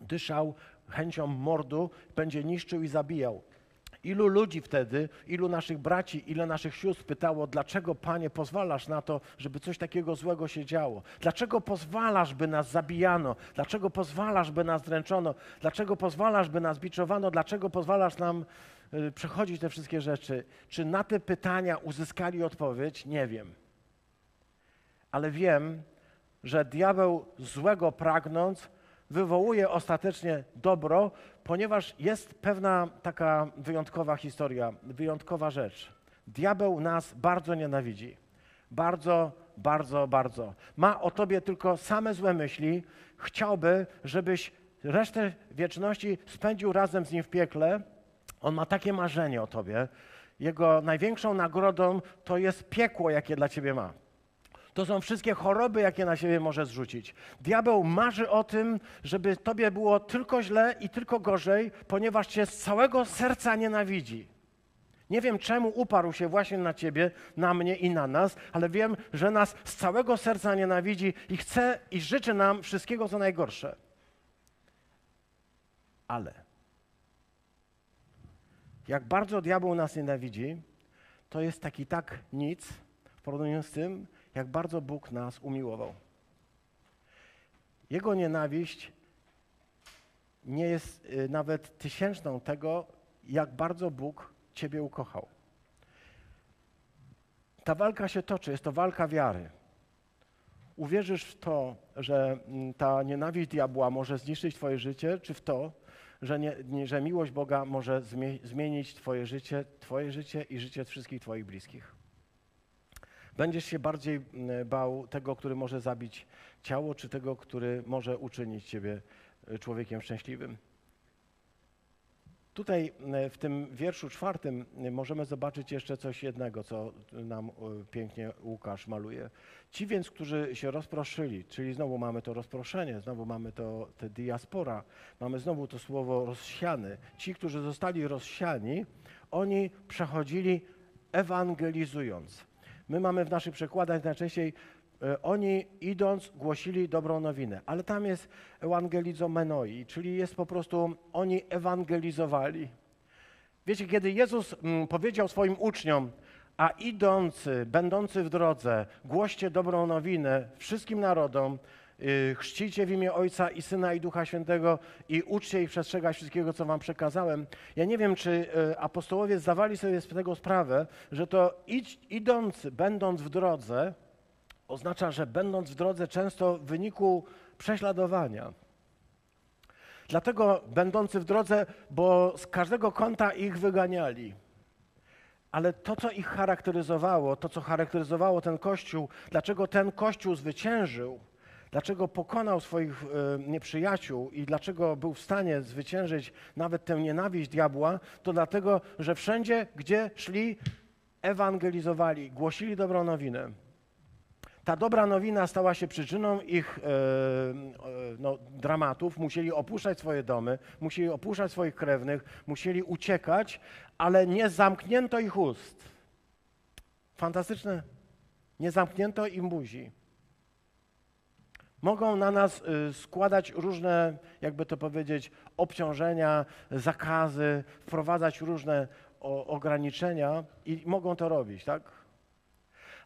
dyszał chęcią mordu, będzie niszczył i zabijał. Ilu ludzi wtedy, ilu naszych braci, ile naszych sióstr pytało, dlaczego Panie pozwalasz na to, żeby coś takiego złego się działo? Dlaczego pozwalasz, by nas zabijano? Dlaczego pozwalasz, by nas dręczono? Dlaczego pozwalasz, by nas biczowano? Dlaczego pozwalasz nam y, przechodzić te wszystkie rzeczy? Czy na te pytania uzyskali odpowiedź? Nie wiem. Ale wiem, że diabeł złego pragnąc wywołuje ostatecznie dobro, ponieważ jest pewna taka wyjątkowa historia, wyjątkowa rzecz. Diabeł nas bardzo nienawidzi, bardzo bardzo, bardzo. Ma o tobie tylko same złe myśli. Chciałby, żebyś resztę wieczności spędził razem z nim w piekle. On ma takie marzenie o tobie. Jego największą nagrodą to jest piekło, jakie dla ciebie ma. To są wszystkie choroby, jakie na siebie może zrzucić. Diabeł marzy o tym, żeby tobie było tylko źle i tylko gorzej, ponieważ cię z całego serca nienawidzi. Nie wiem, czemu uparł się właśnie na ciebie, na mnie i na nas, ale wiem, że nas z całego serca nienawidzi i chce i życzy nam wszystkiego, co najgorsze. Ale jak bardzo diabeł nas nienawidzi, to jest taki tak nic w porównaniu z tym, jak bardzo Bóg nas umiłował. Jego nienawiść nie jest y, nawet tysięczną tego, jak bardzo Bóg Ciebie ukochał. Ta walka się toczy, jest to walka wiary. Uwierzysz w to, że mm, ta nienawiść diabła może zniszczyć Twoje życie, czy w to, że, nie, że miłość Boga może zmienić Twoje życie, Twoje życie i życie wszystkich Twoich bliskich? Będziesz się bardziej mm, bał tego, który może zabić ciało, czy tego, który może uczynić Ciebie e, człowiekiem szczęśliwym? Tutaj e, w tym wierszu czwartym e, możemy zobaczyć jeszcze coś jednego, co nam pięknie Łukasz maluje. Ci więc, którzy się rozproszyli, czyli znowu mamy to rozproszenie, znowu mamy to te diaspora, mamy znowu to słowo rozsiany. Ci, którzy zostali rozsiani, oni przechodzili ewangelizując. My mamy w naszych przekładach najczęściej e, oni idąc głosili dobrą nowinę, ale tam jest evangelizomenoi, czyli jest po prostu oni ewangelizowali. Wiecie, kiedy Jezus mm, powiedział swoim uczniom, a idący, będący w drodze, głoście dobrą nowinę wszystkim narodom, chrzcicie w imię Ojca i Syna i Ducha Świętego i uczcie ich przestrzegać wszystkiego, co wam przekazałem. Ja nie wiem, czy y, apostołowie zdawali sobie z tego sprawę, że to idź, idąc, będąc w drodze, oznacza, że będąc w drodze często w wyniku prześladowania. Dlatego będący w drodze, bo z każdego kąta ich wyganiali. Ale to, co ich charakteryzowało, to, co charakteryzowało ten kościół, dlaczego ten kościół zwyciężył, dlaczego pokonał swoich e, nieprzyjaciół i dlaczego był w stanie zwyciężyć nawet tę nienawiść diabła, to dlatego, że wszędzie, gdzie szli, ewangelizowali, głosili dobrą nowinę. Ta dobra nowina stała się przyczyną ich e, e, no, dramatów. Musieli opuszczać swoje domy, musieli opuszczać swoich krewnych, musieli uciekać, ale nie zamknięto ich ust. Fantastyczne. Nie zamknięto im buzi mogą na nas y, składać różne, jakby to powiedzieć, obciążenia, zakazy, wprowadzać różne ograniczenia i mogą to robić, tak?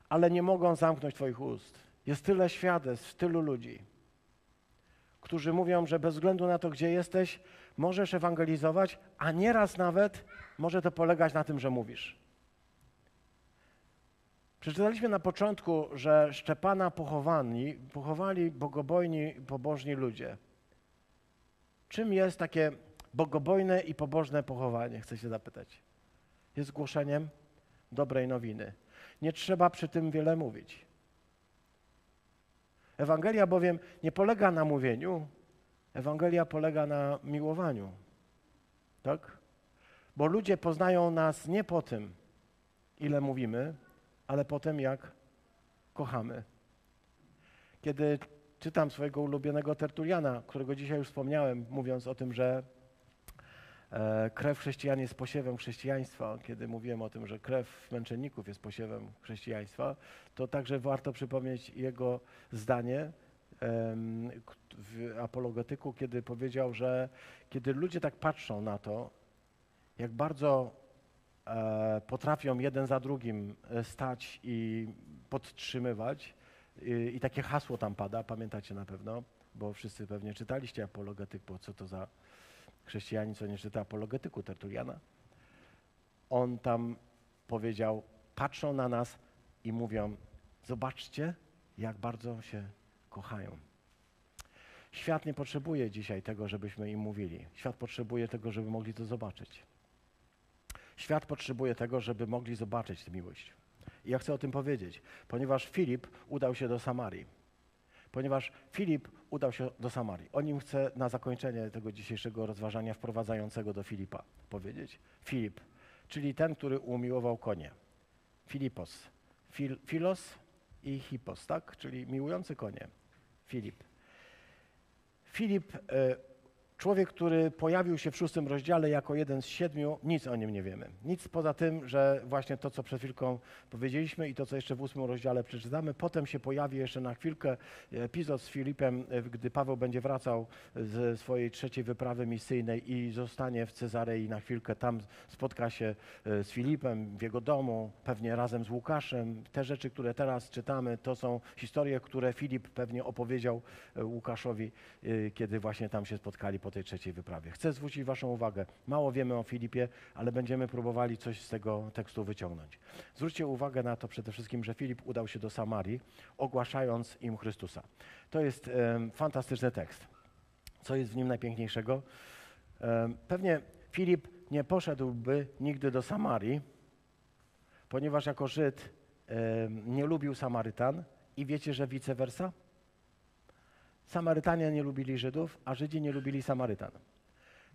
Ale nie mogą zamknąć Twoich ust. Jest tyle świadectw, tylu ludzi, którzy mówią, że bez względu na to, gdzie jesteś, możesz ewangelizować, a nieraz nawet może to polegać na tym, że mówisz. Przeczytaliśmy na początku, że Szczepana pochowani, pochowali bogobojni, pobożni ludzie. Czym jest takie bogobojne i pobożne pochowanie, chcę się zapytać? Jest głoszeniem dobrej nowiny. Nie trzeba przy tym wiele mówić. Ewangelia bowiem nie polega na mówieniu, Ewangelia polega na miłowaniu. Tak? Bo ludzie poznają nas nie po tym, ile mówimy, ale potem jak kochamy. Kiedy czytam swojego ulubionego Tertuliana, którego dzisiaj już wspomniałem, mówiąc o tym, że e, krew chrześcijan jest posiewem chrześcijaństwa, kiedy mówiłem o tym, że krew męczenników jest posiewem chrześcijaństwa, to także warto przypomnieć jego zdanie w apologetyku, kiedy powiedział, że kiedy ludzie tak patrzą na to, jak bardzo potrafią jeden za drugim e, stać i podtrzymywać. I, takie hasło tam pada, pamiętacie na pewno, bo wszyscy pewnie czytaliście apologetyk, bo co to za chrześcijanin, co nie czyta apologetyku Tertuliana. On tam powiedział, patrzą na nas i mówią, zobaczcie, jak bardzo się kochają. Świat nie potrzebuje dzisiaj tego, żebyśmy im mówili. Świat potrzebuje tego, żeby mogli to zobaczyć. Świat potrzebuje tego, żeby mogli zobaczyć tę miłość. I ja chcę o tym powiedzieć, ponieważ Filip udał się do Samarii. Ponieważ Filip udał się do Samarii. O nim chcę na zakończenie tego dzisiejszego rozważania wprowadzającego do Filipa powiedzieć. Filip, czyli ten, który umiłował konie. Filipos. Fil, filos i hipos, tak? Czyli miłujący konie. Filip. Filip, e, człowiek, który pojawił się w szóstym rozdziale jako jeden z siedmiu, nic o nim nie wiemy. Nic poza tym, że właśnie to, co przed chwilką powiedzieliśmy i to, co jeszcze w ósmym rozdziale przeczytamy. Potem się pojawi jeszcze na chwilkę epizod z Filipem, e, gdy Paweł będzie wracał ze swojej trzeciej wyprawy misyjnej i zostanie w Cezarei na chwilkę. Tam spotka się e, z Filipem w jego domu, pewnie razem z Łukaszem. Te rzeczy, które teraz czytamy, to są historie, które Filip pewnie opowiedział e, Łukaszowi, kiedy właśnie tam się spotkali po tej trzeciej wyprawie. Chcę zwrócić Waszą uwagę. Mało wiemy o Filipie, ale będziemy próbowali coś z tego tekstu wyciągnąć. Zwróćcie uwagę na to przede wszystkim, że Filip udał się do Samarii, ogłaszając im Chrystusa. To jest fantastyczny tekst. Co jest w nim najpiękniejszego? Pewnie Filip nie poszedłby nigdy do Samarii, ponieważ jako Żyd nie lubił Samarytan i wiecie, że vice versa? Samarytanie nie lubili Żydów, a Żydzi nie lubili Samarytan.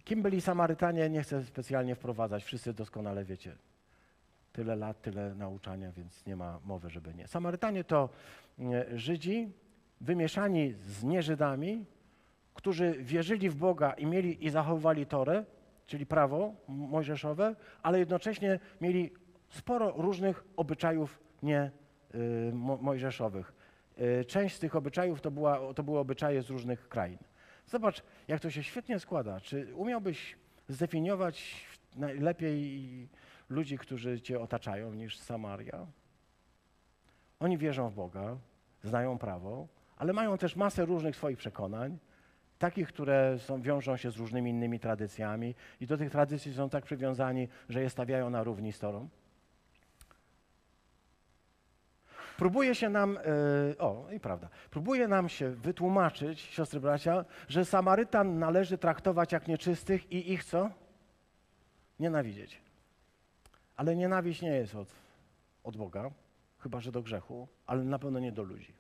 Kim byli Samarytanie, nie chcę specjalnie wprowadzać, wszyscy doskonale wiecie. Tyle lat, tyle nauczania, więc nie ma mowy, żeby nie. Samarytanie to e, Żydzi wymieszani z nieżydami, którzy wierzyli w Boga i mieli i zachowywali Torę, czyli prawo mojżeszowe, ale jednocześnie mieli sporo różnych obyczajów nie y, mojżeszowych. Y, część z tych obyczajów to, była, to były obyczaje z różnych krain. Zobacz, jak to się świetnie składa. Czy umiałbyś zdefiniować najlepiej ludzi, którzy cię otaczają, niż Samaria? Oni wierzą w Boga, znają prawo, ale mają też masę różnych swoich przekonań, takich, które są, wiążą się z różnymi innymi tradycjami i do tych tradycji są tak przywiązani, że je stawiają na równi z Torą. Próbuje się nam, yy, o i prawda, próbuje nam się wytłumaczyć, siostry bracia, że Samarytan należy traktować jak nieczystych i ich co? Nienawidzieć. Ale nienawiść nie jest od, od Boga, chyba że do grzechu, ale na pewno nie do ludzi.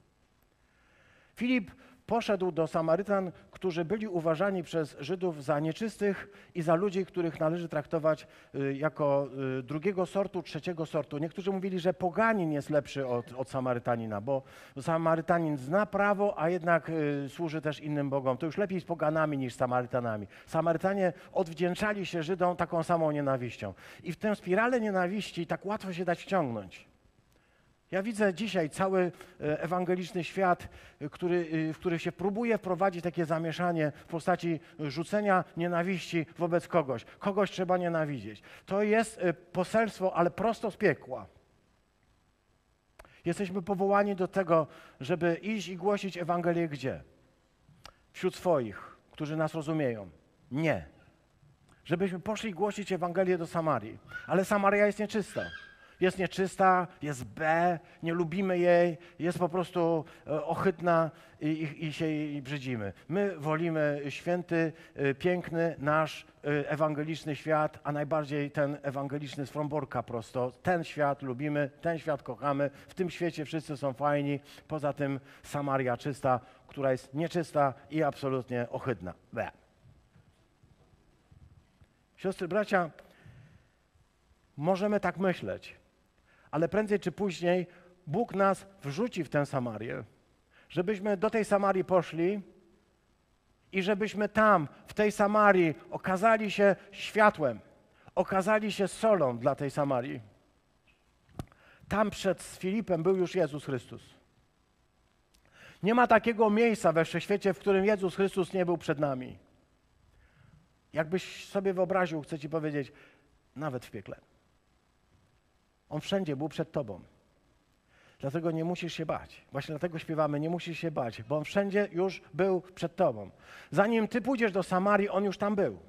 Filip poszedł do Samarytan, którzy byli uważani przez Żydów za nieczystych i za ludzi, których należy traktować y, jako y, drugiego sortu, trzeciego sortu. Niektórzy mówili, że poganin jest lepszy od, od Samarytanina, bo Samarytanin zna prawo, a jednak y, służy też innym bogom. To już lepiej z poganami niż z Samarytanami. Samarytanie odwdzięczali się Żydom taką samą nienawiścią. I w tę spiralę nienawiści tak łatwo się dać wciągnąć. Ja widzę dzisiaj cały e, ewangeliczny świat, e, który, e, w który się próbuje wprowadzić takie zamieszanie w postaci rzucenia nienawiści wobec kogoś. Kogoś trzeba nienawidzieć. To jest poselstwo, ale prosto z piekła. Jesteśmy powołani do tego, żeby iść i głosić Ewangelię gdzie? Wśród swoich, którzy nas rozumieją. Nie. Żebyśmy poszli głosić Ewangelię do Samarii. Ale Samaria jest nieczysta jest nieczysta, jest B, nie lubimy jej, jest po prostu e, ohydna i, i, i się jej brzydzimy. My wolimy święty, e, piękny nasz e, ewangeliczny świat, a najbardziej ten ewangeliczny z Fromborka prosto. Ten świat lubimy, ten świat kochamy, w tym świecie wszyscy są fajni, poza tym Samaria czysta, która jest nieczysta i absolutnie ohydna. B. Siostry, bracia, możemy tak myśleć, ale prędzej czy później Bóg nas wrzuci w tę Samarię, żebyśmy do tej Samarii poszli i żebyśmy tam, w tej Samarii, okazali się światłem, okazali się solą dla tej Samarii. Tam przed Filipem był już Jezus Chrystus. Nie ma takiego miejsca we wszechświecie, w którym Jezus Chrystus nie był przed nami. Jakbyś sobie wyobraził, chcę ci powiedzieć, nawet w piekle. On wszędzie był przed Tobą. Dlatego nie musisz się bać. Właśnie dlatego śpiewamy, nie musisz się bać, bo On wszędzie już był przed Tobą. Zanim Ty pójdziesz do Samarii, On już tam był.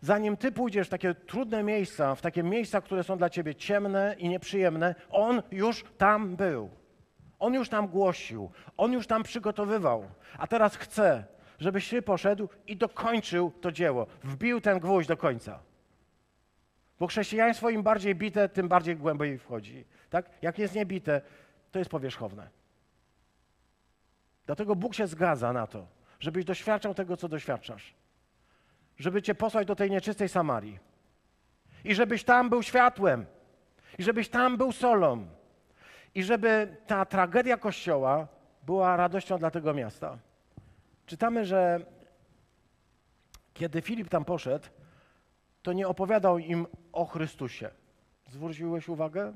Zanim Ty pójdziesz w takie trudne miejsca, w takie miejsca, które są dla Ciebie ciemne i nieprzyjemne, On już tam był. On już tam głosił, On już tam przygotowywał. A teraz chce, żebyś Ty poszedł i dokończył to dzieło. Wbił ten gwóźdź do końca. Bo chrześcijaństwo im bardziej bite, tym bardziej głębiej wchodzi. Tak? Jak jest niebite, to jest powierzchowne. Dlatego Bóg się zgadza na to, żebyś doświadczał tego, co doświadczasz. Żeby cię posłać do tej nieczystej Samarii. I żebyś tam był światłem. I żebyś tam był solą. I żeby ta tragedia Kościoła była radością dla tego miasta. Czytamy, że kiedy Filip tam poszedł, to nie opowiadał im o Chrystusie. Zwróciłeś uwagę?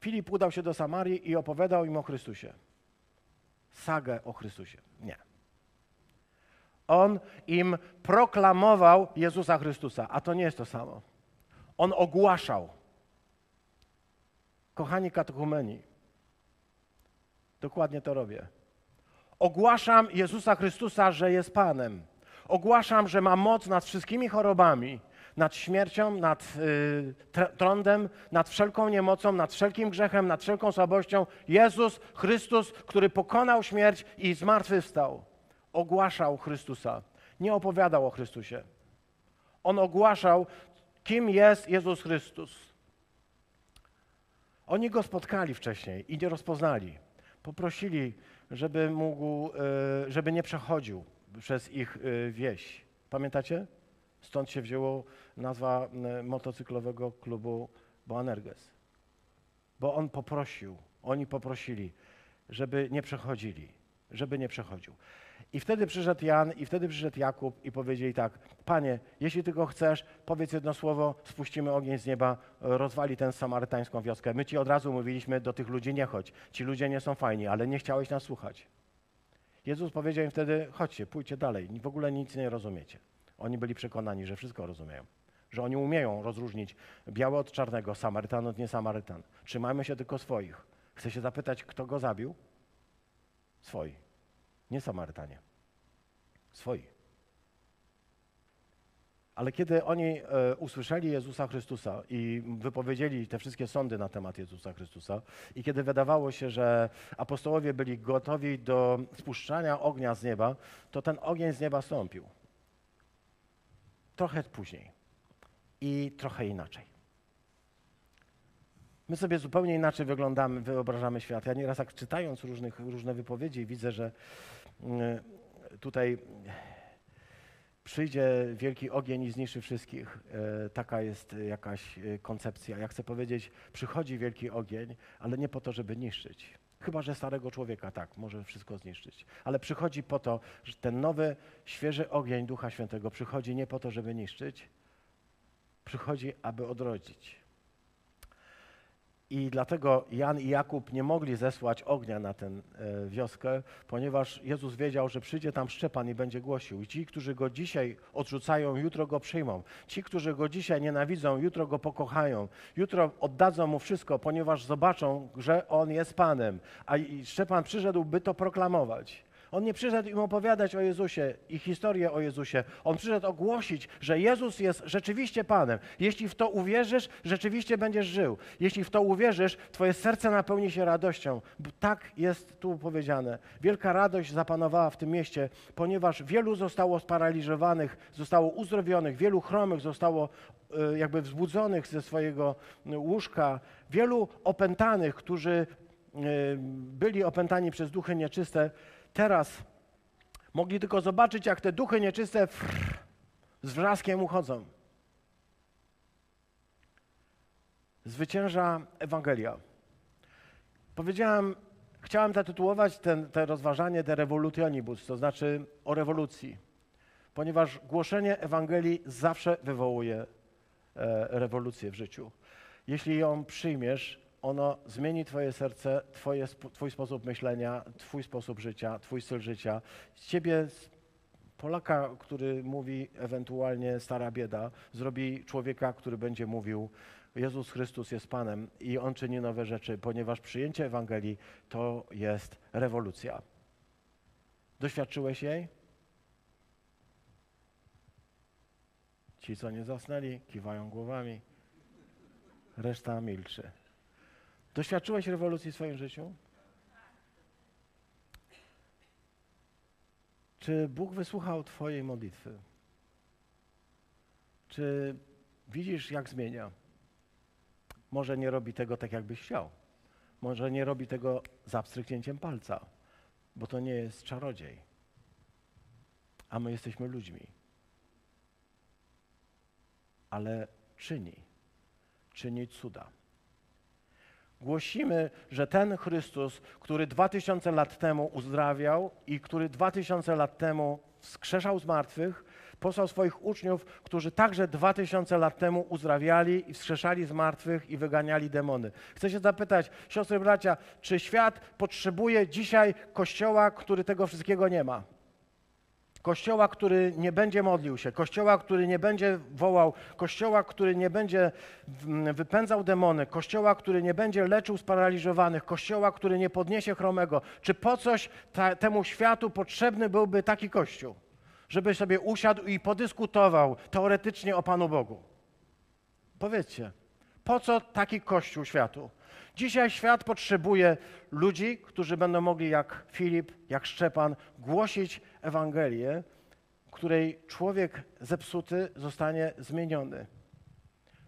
Filip udał się do Samarii i opowiadał im o Chrystusie. Sagę o Chrystusie. Nie. On im proklamował Jezusa Chrystusa, a to nie jest to samo. On ogłaszał. Kochani katechumeni, dokładnie to robię. Ogłaszam Jezusa Chrystusa, że jest Panem. Ogłaszam, że ma moc nad wszystkimi chorobami, nad śmiercią, nad y, trądem, nad wszelką niemocą, nad wszelkim grzechem, nad wszelką słabością. Jezus Chrystus, który pokonał śmierć i zmartwychwstał, ogłaszał Chrystusa. Nie opowiadał o Chrystusie. On ogłaszał, kim jest Jezus Chrystus. Oni go spotkali wcześniej i nie rozpoznali. Poprosili, żeby mógł, y, żeby nie przechodził przez ich y, wieś. Pamiętacie? Stąd się wzięło nazwa motocyklowego klubu Boanerges. Bo on poprosił, oni poprosili, żeby nie przechodzili, żeby nie przechodził. I wtedy przyszedł Jan, i wtedy przyszedł Jakub i powiedzieli tak, Panie, jeśli Ty go chcesz, powiedz jedno słowo, spuścimy ogień z nieba, rozwali tę samarytańską wioskę. My Ci od razu mówiliśmy, do tych ludzi nie chodź, ci ludzie nie są fajni, ale nie chciałeś nas słuchać. Jezus powiedział im wtedy, chodźcie, pójdźcie dalej, w ogóle nic nie rozumiecie. Oni byli przekonani, że wszystko rozumieją, że oni umieją rozróżnić białe od czarnego, Samarytan od niesamarytan. Trzymajmy się tylko swoich. Chcę się zapytać, kto go zabił? Swoi. Nie Samarytanie. Swoi. Ale kiedy oni e, usłyszeli Jezusa Chrystusa i wypowiedzieli te wszystkie sądy na temat Jezusa Chrystusa, i kiedy wydawało się, że apostołowie byli gotowi do spuszczania ognia z nieba, to ten ogień z nieba stąpił trochę później i trochę inaczej. My sobie zupełnie inaczej wyglądamy, wyobrażamy świat. Ja nieraz tak czytając różnych, różne wypowiedzi widzę, że mm, tutaj przyjdzie wielki ogień i zniszczy wszystkich. E, taka jest jakaś e, koncepcja. Ja chcę powiedzieć, przychodzi wielki ogień, ale nie po to, żeby niszczyć. Chyba, że starego człowieka tak, może wszystko zniszczyć. Ale przychodzi po to, że ten nowy, świeży ogień Ducha Świętego przychodzi nie po to, żeby niszczyć, przychodzi, aby odrodzić. I dlatego Jan i Jakub nie mogli zesłać ognia na tę e, wioskę, ponieważ Jezus wiedział, że przyjdzie tam Szczepan i będzie głosił. I ci, którzy go dzisiaj odrzucają, jutro go przyjmą. Ci, którzy go dzisiaj nienawidzą, jutro go pokochają. Jutro oddadzą mu wszystko, ponieważ zobaczą, że on jest Panem. A Szczepan przyszedł, by to proklamować. On nie przyszedł im opowiadać o Jezusie i historię o Jezusie. On przyszedł ogłosić, że Jezus jest rzeczywiście Panem. Jeśli w to uwierzysz, rzeczywiście będziesz żył. Jeśli w to uwierzysz, twoje serce napełni się radością. Tak jest tu powiedziane. Wielka radość zapanowała w tym mieście, ponieważ wielu zostało sparaliżowanych, zostało uzdrowionych, wielu chromych zostało e, jakby wzbudzonych ze swojego łóżka, wielu opętanych, którzy e, byli opętani przez duchy nieczyste, teraz mogli tylko zobaczyć, jak te duchy nieczyste z wrzaskiem uchodzą. Zwycięża Ewangelia. Powiedziałem, chciałem zatytułować ten, te rozważanie de revolutionibus, to znaczy o rewolucji, ponieważ głoszenie Ewangelii zawsze wywołuje e, rewolucję w życiu. Jeśli ją przyjmiesz, ono zmieni Twoje serce, twoje, Twój sposób myślenia, Twój sposób życia, Twój styl życia. Z Ciebie, Polaka, który mówi ewentualnie stara bieda, zrobi człowieka, który będzie mówił, Jezus Chrystus jest Panem i On czyni nowe rzeczy, ponieważ przyjęcie Ewangelii to jest rewolucja. Doświadczyłeś jej? Ci, co nie zasnęli, kiwają głowami, reszta milczy. Doświadczyłeś rewolucji w swoim życiu? Czy Bóg wysłuchał Twojej modlitwy? Czy widzisz, jak zmienia? Może nie robi tego tak, jakbyś chciał. Może nie robi tego za pstryknięciem palca, bo to nie jest czarodziej. A my jesteśmy ludźmi. Ale czyni, czyni cuda. Głosimy, że ten Chrystus, który dwa tysiące lat temu uzdrawiał i który dwa tysiące lat temu wskrzeszał z martwych, posłał swoich uczniów, którzy także dwa tysiące lat temu uzdrawiali i wskrzeszali z martwych i wyganiali demony. Chcę się zapytać, siostry, bracia, czy świat potrzebuje dzisiaj kościoła, który tego wszystkiego nie ma? Kościoła, który nie będzie modlił się, kościoła, który nie będzie wołał, kościoła, który nie będzie mm, wypędzał demony, kościoła, który nie będzie leczył sparaliżowanych, kościoła, który nie podniesie chromego. Czy po coś ta, temu światu potrzebny byłby taki kościół? Żeby sobie usiadł i podyskutował teoretycznie o Panu Bogu. Powiedzcie, po co taki kościół światu? Dzisiaj świat potrzebuje ludzi, którzy będą mogli jak Filip, jak Szczepan głosić Ewangelię, której człowiek zepsuty zostanie zmieniony.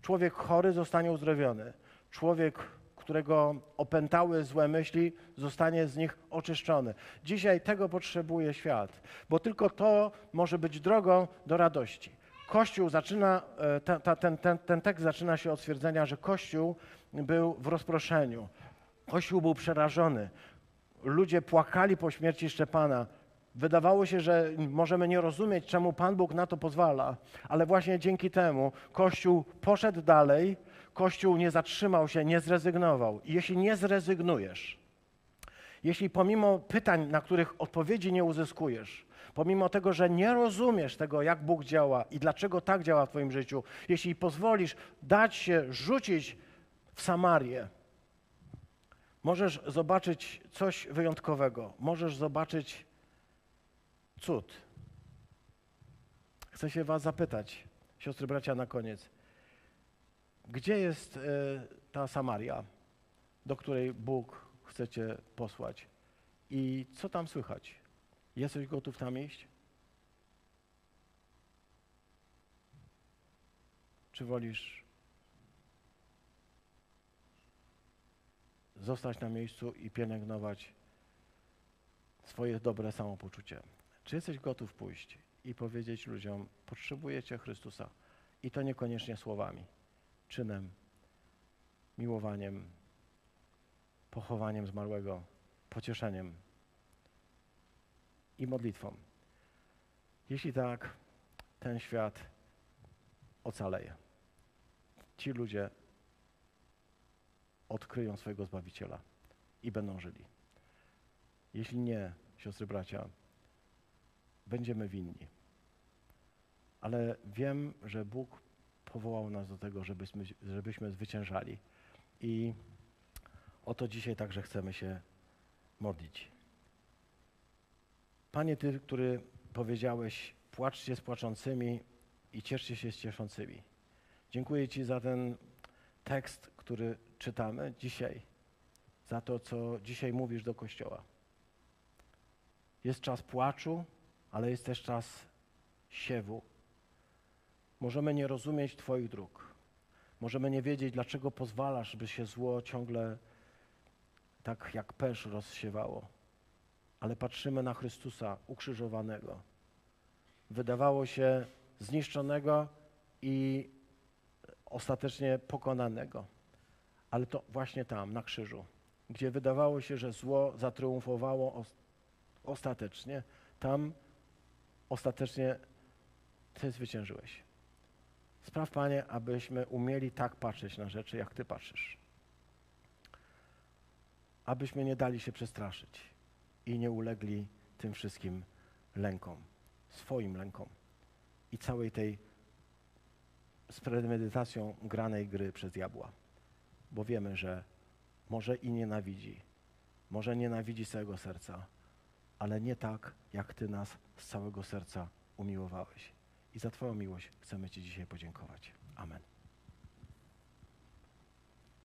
Człowiek chory zostanie uzdrowiony. Człowiek, którego opętały złe myśli, zostanie z nich oczyszczony. Dzisiaj tego potrzebuje świat, bo tylko to może być drogą do radości. Kościół zaczyna, e, ten, ten, ten, ten tekst zaczyna się od stwierdzenia, że Kościół był w rozproszeniu. Kościół był przerażony. Ludzie płakali po śmierci Szczepana. Wydawało się, że możemy nie rozumieć, czemu Pan Bóg na to pozwala, ale właśnie dzięki temu Kościół poszedł dalej, Kościół nie zatrzymał się, nie zrezygnował. I jeśli nie zrezygnujesz, jeśli pomimo pytań, na których odpowiedzi nie uzyskujesz, pomimo tego, że nie rozumiesz tego, jak Bóg działa i dlaczego tak działa w Twoim życiu, jeśli pozwolisz dać się rzucić w Samarię, możesz zobaczyć coś wyjątkowego, możesz zobaczyć cud. Chcę się Was zapytać, siostry, bracia, na koniec. Gdzie jest y, ta Samaria, do której Bóg chce Cię posłać? I co tam słychać? Jesteś gotów tam iść? Czy wolisz zostać na miejscu i pielęgnować swoje dobre samopoczucie? Czy jesteś gotów pójść i powiedzieć ludziom, potrzebujecie Chrystusa? I to niekoniecznie słowami, czynem, miłowaniem, pochowaniem zmarłego, pocieszeniem i modlitwą. Jeśli tak, ten świat ocaleje. Ci ludzie odkryją swojego Zbawiciela i będą żyli. Jeśli nie, siostry, bracia, będziemy winni. Ale wiem, że Bóg powołał nas do tego, żebyśmy, żebyśmy zwyciężali. I o to dzisiaj także chcemy się modlić. Panie, Ty, który powiedziałeś, płaczcie z płaczącymi i cieszcie się z cieszącymi. Dziękuję Ci za ten tekst, który czytamy dzisiaj, za to, co dzisiaj mówisz do Kościoła. Jest czas płaczu, ale jest też czas siewu. Możemy nie rozumieć Twoich dróg. Możemy nie wiedzieć, dlaczego pozwalasz, by się zło ciągle tak jak pesz rozsiewało. Ale patrzymy na Chrystusa ukrzyżowanego. Wydawało się zniszczonego i ostatecznie pokonanego. Ale to właśnie tam, na krzyżu, gdzie wydawało się, że zło zatriumfowało ostatecznie, tam ostatecznie Ty zwyciężyłeś. Spraw, Panie, abyśmy umieli tak patrzeć na rzeczy, jak Ty patrzysz. Abyśmy nie dali się przestraszyć i nie ulegli tym wszystkim lękom, swoim lękom i całej tej z premedytacją granej gry przez diabła. Bo wiemy, że może i nienawidzi, może nienawidzi całego serca, ale nie tak, jak Ty nas z całego serca umiłowałeś. I za Twoją miłość chcemy Ci dzisiaj podziękować. Amen.